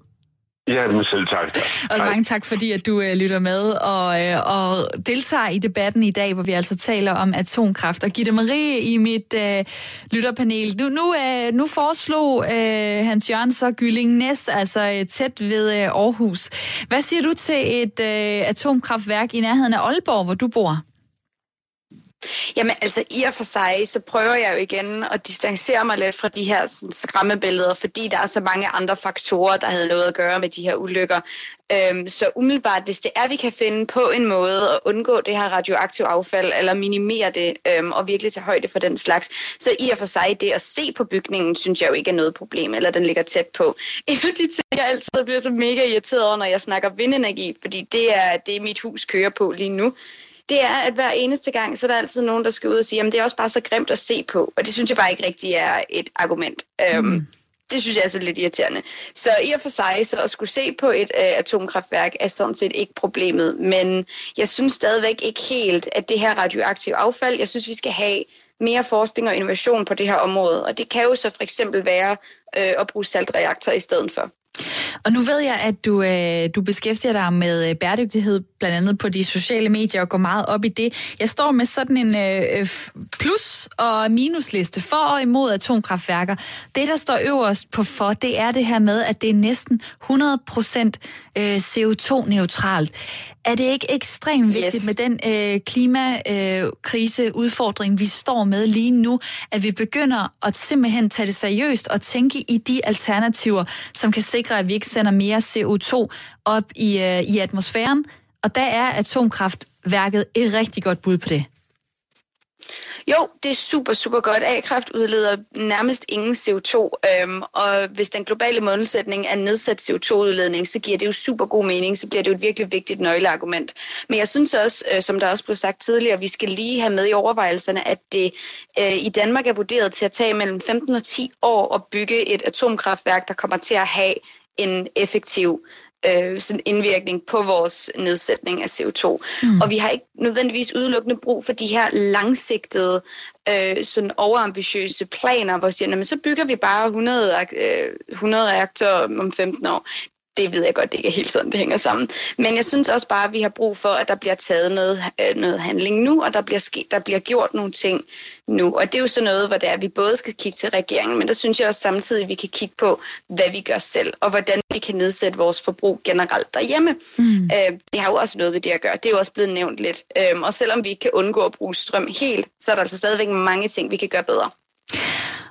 Speaker 11: Ja, men selv tak.
Speaker 1: Og mange tak, fordi at du øh, lytter med og, øh, og deltager i debatten i dag, hvor vi altså taler om atomkraft. Og Gitte Marie i mit øh, lytterpanel. Nu, nu, øh, nu foreslog øh, Hans Jørgen så Gylling Næs, altså øh, tæt ved øh, Aarhus. Hvad siger du til et øh, atomkraftværk i nærheden af Aalborg, hvor du bor?
Speaker 3: Jamen altså i og for sig, så prøver jeg jo igen at distancere mig lidt fra de her sådan, skræmmebilleder, fordi der er så mange andre faktorer, der havde noget at gøre med de her ulykker. Øhm, så umiddelbart, hvis det er, vi kan finde på en måde at undgå det her radioaktive affald, eller minimere det, øhm, og virkelig tage højde for den slags, så i og for sig det at se på bygningen, synes jeg jo ikke er noget problem, eller den ligger tæt på. En af de ting, jeg altid bliver så mega irriteret over, når jeg snakker vindenergi, fordi det er det, mit hus kører på lige nu, det er, at hver eneste gang, så er der altid nogen, der skal ud og sige, at det er også bare så grimt at se på. Og det synes jeg bare ikke rigtig er et argument. Øhm, mm. Um, det synes jeg er så lidt irriterende. Så i og for sig, så at skulle se på et uh, atomkraftværk er sådan set ikke problemet. Men jeg synes stadigvæk ikke helt, at det her radioaktive affald, jeg synes, vi skal have mere forskning og innovation på det her område. Og det kan jo så for eksempel være øh, at bruge saltreaktor i stedet for.
Speaker 1: Og nu ved jeg, at du, øh, du beskæftiger dig med øh, bæredygtighed, blandt andet på de sociale medier, og går meget op i det. Jeg står med sådan en øh, øh, plus- og minusliste for og imod atomkraftværker. Det, der står øverst på for, det er det her med, at det er næsten 100 øh, CO2-neutralt. Er det ikke ekstremt vigtigt yes. med den øh, klimakrise, øh, udfordring, vi står med lige nu, at vi begynder at simpelthen tage det seriøst og tænke i de alternativer, som kan sikre, at vi ikke sender mere CO2 op i, øh, i atmosfæren? Og der er atomkraftværket et rigtig godt bud på det.
Speaker 3: Jo, det er super, super godt. A-kraft udleder nærmest ingen CO2, øhm, og hvis den globale målsætning er nedsat CO2-udledning, så giver det jo super god mening, så bliver det jo et virkelig vigtigt nøgleargument. Men jeg synes også, øh, som der også blev sagt tidligere, vi skal lige have med i overvejelserne, at det øh, i Danmark er vurderet til at tage mellem 15 og 10 år at bygge et atomkraftværk, der kommer til at have en effektiv øh, sådan indvirkning på vores nedsætning af CO2. Mm. Og vi har ikke nødvendigvis udelukkende brug for de her langsigtede, øh, sådan overambitiøse planer, hvor vi siger, så bygger vi bare 100, øh, 100 reaktorer om 15 år det ved jeg godt, det ikke er helt sådan, det hænger sammen. Men jeg synes også bare, at vi har brug for, at der bliver taget noget, øh, noget handling nu, og der bliver, ske, der bliver gjort nogle ting nu. Og det er jo så noget, hvor det er, at vi både skal kigge til regeringen, men der synes jeg også samtidig, at vi kan kigge på, hvad vi gør selv, og hvordan vi kan nedsætte vores forbrug generelt derhjemme. Mm. Øh, det har jo også noget ved det at gøre. Det er jo også blevet nævnt lidt. Øh, og selvom vi ikke kan undgå at bruge strøm helt, så er der altså stadigvæk mange ting, vi kan gøre bedre.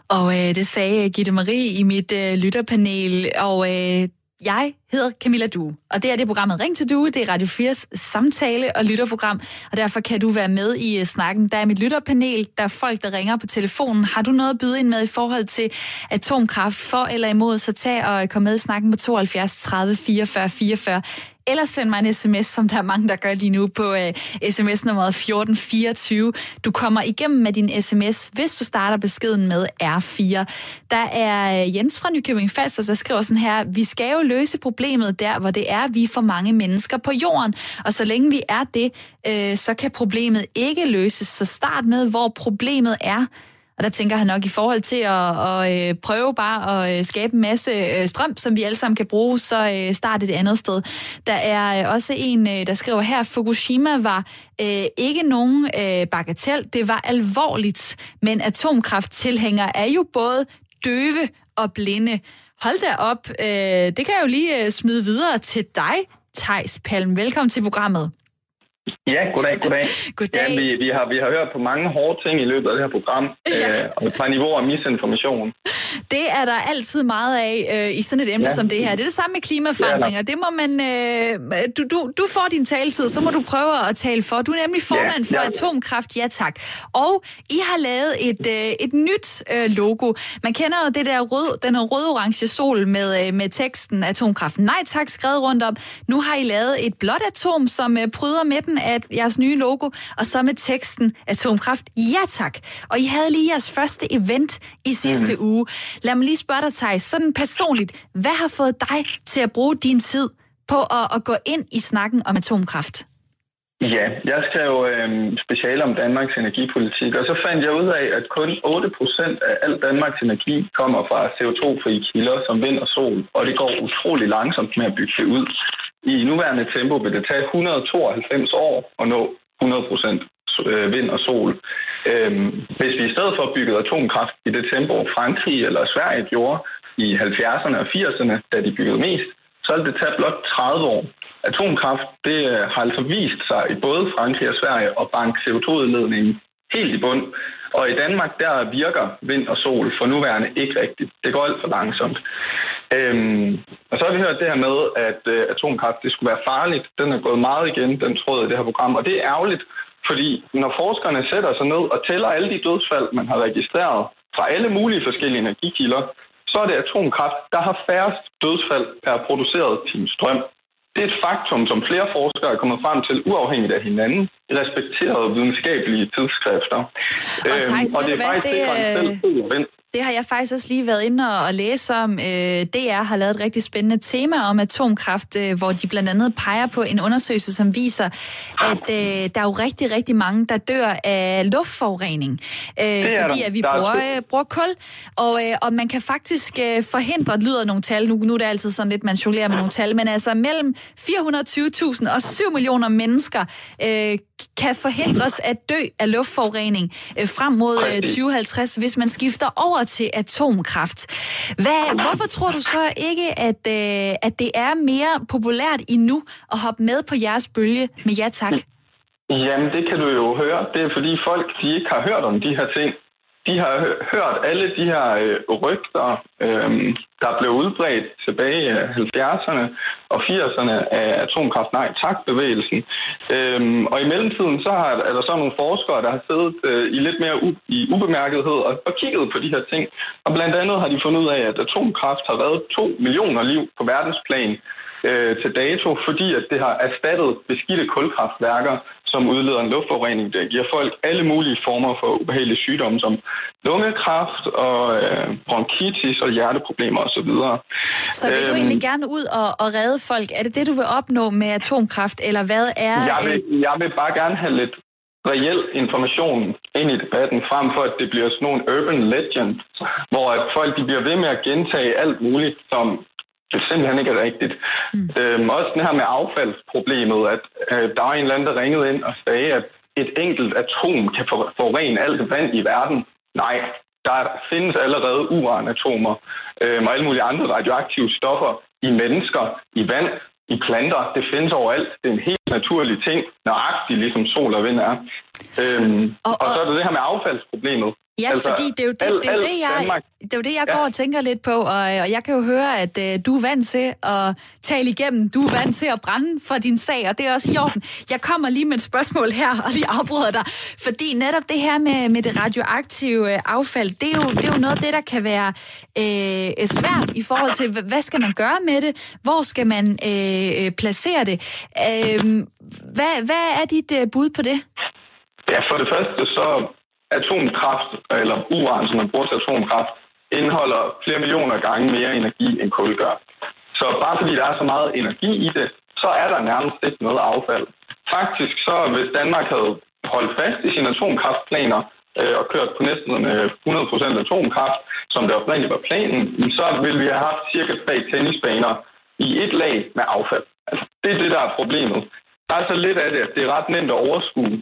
Speaker 1: Og øh, det sagde Gitte Marie i mit øh, lytterpanel, og øh, jeg hedder Camilla Due, og det er det programmet Ring til Due. Det er Radio 4's samtale- og lytterprogram, og derfor kan du være med i øh, snakken. Der er mit lytterpanel, der er folk, der ringer på telefonen. Har du noget at byde ind med i forhold til atomkraft for eller imod, så tag og kom med i snakken på 72 30 44 44 eller send mig en sms, som der er mange, der gør lige nu på øh, uh, sms-nummeret 1424. Du kommer igennem med din sms, hvis du starter beskeden med R4. Der er øh, Jens fra Nykøbing Falster, der skriver sådan her, vi skal jo løse problemet der, hvor det er, vi er for mange mennesker på jorden. Og så længe vi er det, uh, så kan problemet ikke løses. Så start med, hvor problemet er. Og der tænker han nok i forhold til at, at øh, prøve bare at øh, skabe en masse øh, strøm, som vi alle sammen kan bruge, så start et andet sted. Der er også en, der skriver her, Fukushima var øh, ikke nogen øh, bagatel, det var alvorligt, men atomkrafttilhængere er jo både døve og blinde. Hold da op, øh, det kan jeg jo lige smide videre til dig, Tejs Palm. Velkommen til programmet.
Speaker 12: Ja, goddag, goddag.
Speaker 1: goddag.
Speaker 12: Ja, vi, vi, har, vi har hørt på mange hårde ting i løbet af det her program, ja. øh, og fra niveau af misinformation.
Speaker 1: Det er der altid meget af øh, i sådan et emne ja. som det her. Det er det samme med klimaforandringer. Ja, det må man, øh, du, du, du får din taletid, så må du prøve at tale for. Du er nemlig formand ja, for ja. Atomkraft, ja tak. Og I har lavet et, øh, et nyt øh, logo. Man kender jo det der rød, den rød-orange sol med, øh, med teksten Atomkraft. Nej tak, skrevet rundt om. Nu har I lavet et blåt atom, som øh, bryder med den af jeres nye logo, og så med teksten Atomkraft, ja tak. Og I havde lige jeres første event i sidste mm. uge. Lad mig lige spørge dig, Thijs, sådan personligt, hvad har fået dig til at bruge din tid på at, at gå ind i snakken om atomkraft?
Speaker 12: Ja, jeg skrev øh, speciale om Danmarks energipolitik, og så fandt jeg ud af, at kun 8% af al Danmarks energi kommer fra CO2-frie kilder som vind og sol, og det går utrolig langsomt med at bygge det ud. I nuværende tempo vil det tage 192 år at nå 100% øh, vind og sol. Øhm, hvis vi i stedet for byggede atomkraft i det tempo, Frankrig eller Sverige gjorde i 70'erne og 80'erne, da de byggede mest, så ville det tage blot 30 år. Atomkraft det øh, har altså vist sig i både Frankrig og Sverige at banke CO2-udledningen helt i bund. Og i Danmark, der virker vind og sol for nuværende ikke rigtigt. Det går alt for langsomt. Øhm, og så har vi hørt det her med, at øh, atomkraft det skulle være farligt. Den er gået meget igen, den tråd i det her program. Og det er ærgerligt, fordi når forskerne sætter sig ned og tæller alle de dødsfald, man har registreret fra alle mulige forskellige energikilder, så er det atomkraft, der har færrest dødsfald per produceret time strøm. Det er et faktum, som flere forskere er kommet frem til, uafhængigt af hinanden, i respekterede videnskabelige tidsskrifter.
Speaker 1: Og,
Speaker 12: øhm, og det er faktisk
Speaker 1: det,
Speaker 12: det, det, det,
Speaker 1: har jeg faktisk også lige været inde og læse om. Øh, DR har lavet et rigtig spændende tema om atomkraft, øh, hvor de blandt andet peger på en undersøgelse, som viser, at øh, der er jo rigtig, rigtig mange, der dør af luftforurening, fordi at vi bruger, bruger kul. Og, og man kan faktisk forhindre, det lyder nogle tal, nu, nu er det altid sådan lidt, man jonglerer med nogle tal, men altså mellem 420.000 og 7 millioner mennesker kan forhindres at dø af luftforurening frem mod 2050, hvis man skifter over til atomkraft. Hvad, hvorfor tror du så ikke, at, øh, at det er mere populært endnu at hoppe med på jeres bølge med ja tak?
Speaker 12: Jamen, det kan du jo høre. Det er fordi folk, de ikke har hørt om de her ting de har hørt alle de her øh, rygter, øh, der blev udbredt tilbage i øh, 70'erne og 80'erne af atomkraft nej tak bevægelsen. Øh, og i mellemtiden så har, er der så nogle forskere, der har siddet øh, i lidt mere u- i ubemærkethed og, og kigget på de her ting. Og blandt andet har de fundet ud af, at atomkraft har været to millioner liv på verdensplan øh, til dato, fordi at det har erstattet beskidte kulkraftværker, som udleder en luftforurening, der giver folk alle mulige former for ubehagelige sygdomme, som lungekræft og øh, bronkitis og hjerteproblemer osv.
Speaker 1: Så vil du
Speaker 12: Øhm,
Speaker 1: egentlig gerne ud og, og redde folk? Er det det, du vil opnå med atomkraft, eller hvad er...
Speaker 12: Jeg vil, jeg vil bare gerne have lidt reel information ind i debatten, frem for at det bliver sådan nogle urban legends, hvor at folk de bliver ved med at gentage alt muligt, som det simpelthen ikke er rigtigt. Mm. Øhm, også den her med affaldsproblemet, at øh, der var en eller anden, der ringede ind og sagde, at et enkelt atom kan for, forurene alt vand i verden. Nej, der findes allerede uranatomer øh, og alle mulige andre radioaktive stoffer i mennesker, i vand, i planter. Det findes overalt. Det er en helt naturlig ting, nøjagtigt ligesom sol og vind er. Øhm, og, og, og så er der det her med affaldsproblemet.
Speaker 1: Ja, altså, fordi det er jo det, det, er det, jeg, det, er jo det, jeg går ja. og tænker lidt på, og, og jeg kan jo høre, at uh, du er vant til at tale igennem, du er vant til at brænde for din sag, og det er også i orden. Jeg kommer lige med et spørgsmål her, og lige afbryder dig, fordi netop det her med, med det radioaktive øh, affald, det er, jo, det er jo noget af det, der kan være øh, svært i forhold til, hvad skal man gøre med det, hvor skal man øh, placere det. Øh, hvad, hvad er dit uh, bud på det?
Speaker 12: Ja, for det første så atomkraft, eller uran, som man bruger til atomkraft, indeholder flere millioner gange mere energi end kul gør. Så bare fordi der er så meget energi i det, så er der nærmest ikke noget affald. Faktisk så, hvis Danmark havde holdt fast i sine atomkraftplaner øh, og kørt på næsten øh, 100% atomkraft, som det oprindeligt var planen, så ville vi have haft cirka tre tennisbaner i et lag med affald. Altså, det er det, der er problemet. Der er så lidt af det, at det er ret nemt at overskue.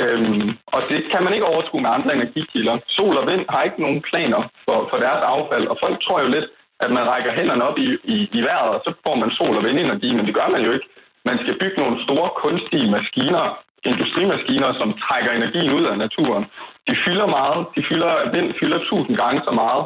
Speaker 12: Øhm, og det kan man ikke overskue med andre energikilder. Sol og vind har ikke nogen planer for, for deres affald, og folk tror jo lidt, at man rækker hænderne op i, i, i vejret, og så får man sol- og vindenergi, men det gør man jo ikke. Man skal bygge nogle store kunstige maskiner, industrimaskiner, som trækker energien ud af naturen. De fylder meget. De fylder, vind fylder tusind gange så meget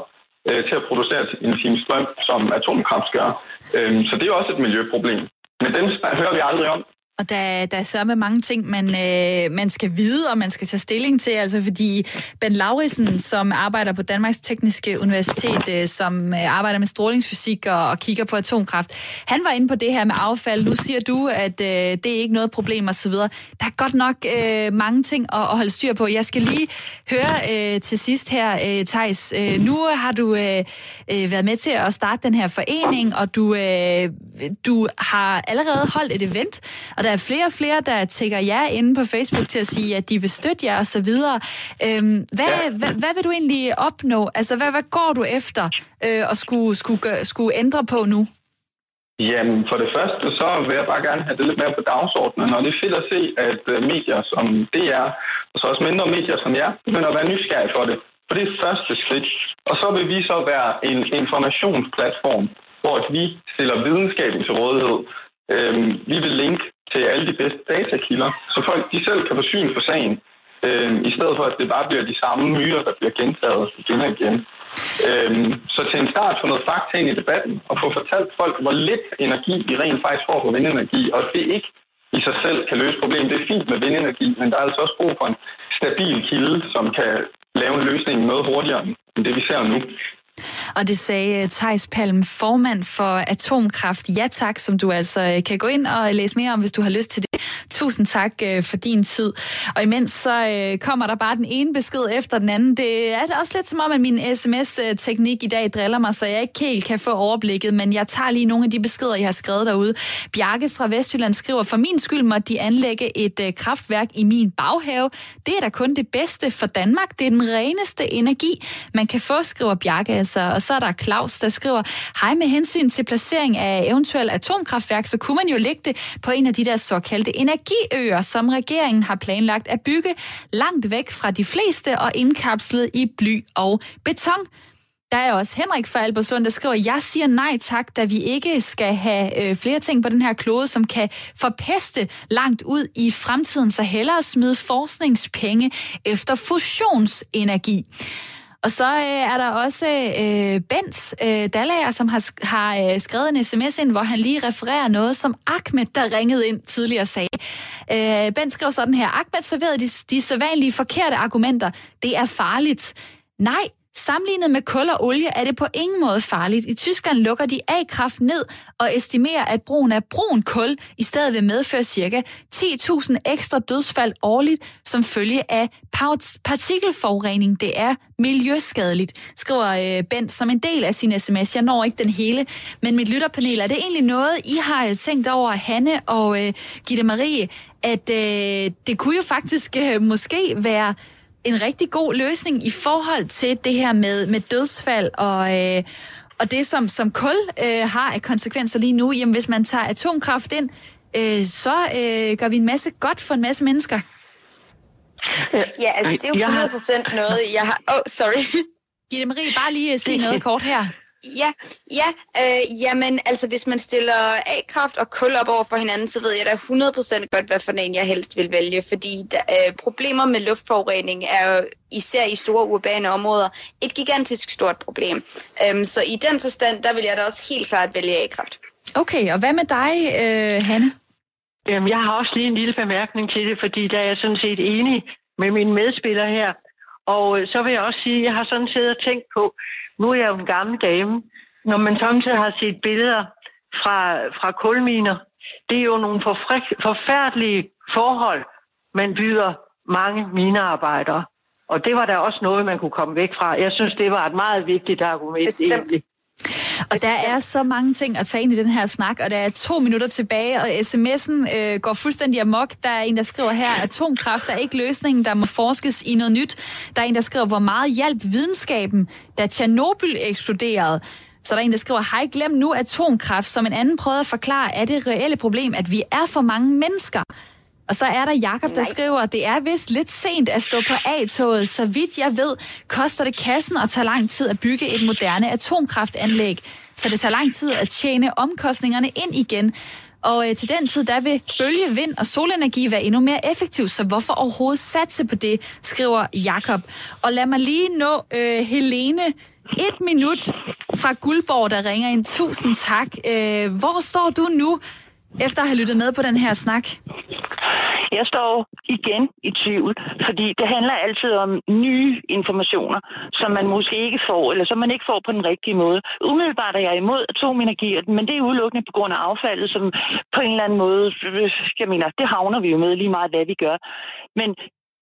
Speaker 12: øh, til at producere en time strøm, som atomkraft gør. Øhm, så det er også et miljøproblem. Men dem hører vi aldrig om.
Speaker 1: Og der, der er så med mange ting, man, øh, man skal vide, og man skal tage stilling til. Altså fordi Ben Lauritsen, som arbejder på Danmarks Tekniske Universitet, øh, som øh, arbejder med strålingsfysik og, og kigger på atomkraft, han var inde på det her med affald. Nu siger du, at øh, det er ikke noget problem osv. Der er godt nok øh, mange ting at, at holde styr på. Jeg skal lige høre øh, til sidst her, øh, Thijs. Øh, nu har du øh, øh, været med til at starte den her forening, og du, øh, du har allerede holdt et event, og der er flere og flere, der tækker jer inde på Facebook til at sige, at de vil støtte jer osv. Øhm, hvad, ja. hvad, hvad vil du egentlig opnå? Altså, hvad, hvad går du efter øh, at skulle, skulle, skulle ændre på nu?
Speaker 12: Jamen, for det første, så vil jeg bare gerne have det lidt mere på dagsordenen, og det er fedt at se, at øh, medier som DR, og så også mindre medier som jer, begynder at være nysgerrige for det. For det er første skridt. Og så vil vi så være en informationsplatform, hvor vi stiller videnskaben til rådighed. Øhm, vi vil linke til alle de bedste datakilder, så folk de selv kan få syn for sagen, øh, i stedet for at det bare bliver de samme myter, der bliver gentaget igen og igen. Øh, så til en start få noget fakta ind i debatten, og få fortalt folk, hvor lidt energi de rent faktisk får på vindenergi, og det ikke i sig selv kan løse problemet. Det er fint med vindenergi, men der er altså også brug for en stabil kilde, som kan lave en løsning noget hurtigere end det, vi ser nu.
Speaker 1: Og det sagde øh, Tejs Palm, formand for Atomkraft. Ja tak, som du altså øh, kan gå ind og læse mere om, hvis du har lyst til det. Tusind tak øh, for din tid. Og imens så kommer der bare den ene besked efter den anden. Det er også lidt som om, at min sms-teknik i dag driller mig, så jeg ikke helt kan få overblikket, men jeg tager lige nogle af de beskeder, jeg har skrevet derude. Bjarke fra Vestjylland skriver, for min skyld måtte de anlægge et kraftværk i min baghave. Det er da kun det bedste for Danmark. Det er den reneste energi, man kan få, skriver Bjarke altså. Og så er der Claus, der skriver, hej med hensyn til placering af eventuel atomkraftværk, så kunne man jo lægge det på en af de der såkaldte energiøer, som regeringen har planlagt at bygge langt væk fra de fleste og indkapslet i bly og beton. Der er også Henrik fra Albersund, der skriver, jeg siger nej tak, da vi ikke skal have øh, flere ting på den her klode, som kan forpeste langt ud i fremtiden, så hellere smide forskningspenge efter fusionsenergi. Og så øh, er der også øh, Bens øh, Dallager, som har, har øh, skrevet en sms ind, hvor han lige refererer noget, som Ahmed, der ringede ind tidligere, sagde. Øh, ben skrev sådan her, Ahmed serverede de, de sædvanlige forkerte argumenter. Det er farligt. Nej, Sammenlignet med kul og olie er det på ingen måde farligt. I Tyskland lukker de A-kraft ned og estimerer, at brugen af brun kul i stedet vil medføre ca. 10.000 ekstra dødsfald årligt som følge af partikelforurening. Det er miljøskadeligt, skriver øh, Bent som en del af sin sms. Jeg når ikke den hele, men mit lytterpanel, er det egentlig noget, I har øh, tænkt over, Hanne og øh, Gitte Marie, at øh, det kunne jo faktisk øh, måske være en rigtig god løsning i forhold til det her med, med dødsfald og, øh, og det, som, som kul øh, har af konsekvenser lige nu. Jamen, hvis man tager atomkraft ind, øh, så øh, gør vi en masse godt for en masse mennesker.
Speaker 3: Ja, altså det er jo 100% noget, jeg har... Åh, oh, sorry.
Speaker 1: Gitte Marie, bare lige se noget kort her.
Speaker 3: Ja, ja øh, jamen altså hvis man stiller A-kraft og kul op over for hinanden, så ved jeg da 100% godt, hvad for en jeg helst vil vælge, fordi der, øh, problemer med luftforurening er jo især i store urbane områder et gigantisk stort problem. Øhm, så i den forstand, der vil jeg da også helt klart vælge A-kraft.
Speaker 1: Okay, og hvad med dig, øh, Hanne?
Speaker 2: Jamen, jeg har også lige en lille bemærkning til det, fordi der er jeg sådan set enig med mine medspillere her. Og øh, så vil jeg også sige, at jeg har sådan set og tænkt på, nu er jeg jo en gammel dame, når man samtidig har set billeder fra, fra kulminer, det er jo nogle forfærdelige forhold, man byder mange minearbejdere. Og det var da også noget, man kunne komme væk fra. Jeg synes, det var et meget vigtigt argument. Bestemt. Egentlig.
Speaker 1: Og der er så mange ting at tage ind i den her snak, og der er to minutter tilbage, og sms'en øh, går fuldstændig amok. Der er en, der skriver her, at atomkraft er ikke løsningen, der må forskes i noget nyt. Der er en, der skriver, hvor meget hjælp videnskaben, da Tjernobyl eksploderede. Så der er en, der skriver, hej, glem nu atomkraft. Som en anden prøvede at forklare, er det reelle problem, at vi er for mange mennesker. Og så er der Jakob, der skriver, at det er vist lidt sent at stå på A-toget. Så vidt jeg ved, koster det kassen og tager lang tid at bygge et moderne atomkraftanlæg. Så det tager lang tid at tjene omkostningerne ind igen. Og øh, til den tid, der vil bølge, vind og solenergi være endnu mere effektivt, så hvorfor overhovedet satse på det, skriver Jakob. Og lad mig lige nå øh, Helene et minut fra Guldborg, der ringer ind. Tusind tak. Øh, hvor står du nu, efter at have lyttet med på den her snak?
Speaker 13: Jeg står igen i tvivl, fordi det handler altid om nye informationer, som man måske ikke får, eller som man ikke får på den rigtige måde. Umiddelbart er jeg imod atomenergi, men det er udelukkende på grund af affaldet, som på en eller anden måde, jeg mener, det havner vi jo med lige meget, hvad vi gør. Men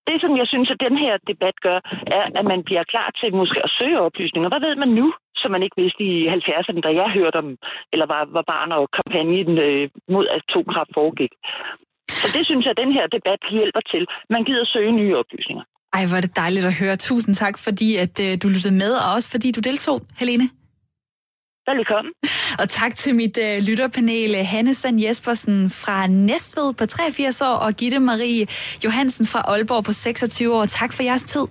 Speaker 13: det, som jeg synes, at den her debat gør, er, at man bliver klar til måske at søge oplysninger. Hvad ved man nu, som man ikke vidste i 70'erne, da jeg hørte om, eller var, var barn og kampagnen øh, mod atomkraft foregik? Så det synes jeg, at den her debat hjælper til. Man gider søge nye oplysninger.
Speaker 1: Ej, hvor er det dejligt at høre. Tusind tak, fordi at, øh, du lyttede med, og også fordi du deltog, Helene.
Speaker 13: Velkommen.
Speaker 1: Og tak til mit øh, lytterpanel, Hanne Sand Jespersen fra Næstved på 83 år, og Gitte Marie Johansen fra Aalborg på 26 år. Tak for jeres tid.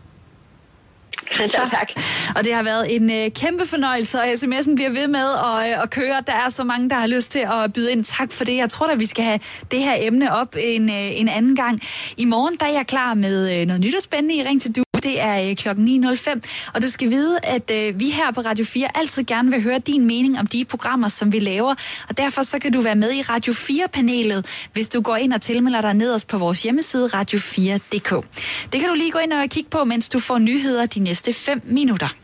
Speaker 3: Selv tak.
Speaker 1: Og det har været en øh, kæmpe fornøjelse, og sms'en bliver ved med at, øh, at køre. Der er så mange, der har lyst til at byde ind. Tak for det. Jeg tror da, vi skal have det her emne op en, øh, en anden gang. I morgen der er jeg klar med øh, noget nyt og spændende i Ring til Du. Det er øh, klokken 9.05, og du skal vide, at øh, vi her på Radio 4 altid gerne vil høre din mening om de programmer, som vi laver. Og derfor så kan du være med i Radio 4-panelet, hvis du går ind og tilmelder dig nederst på vores hjemmeside radio4.dk. Det kan du lige gå ind og kigge på, mens du får nyheder de næste 5 minutter.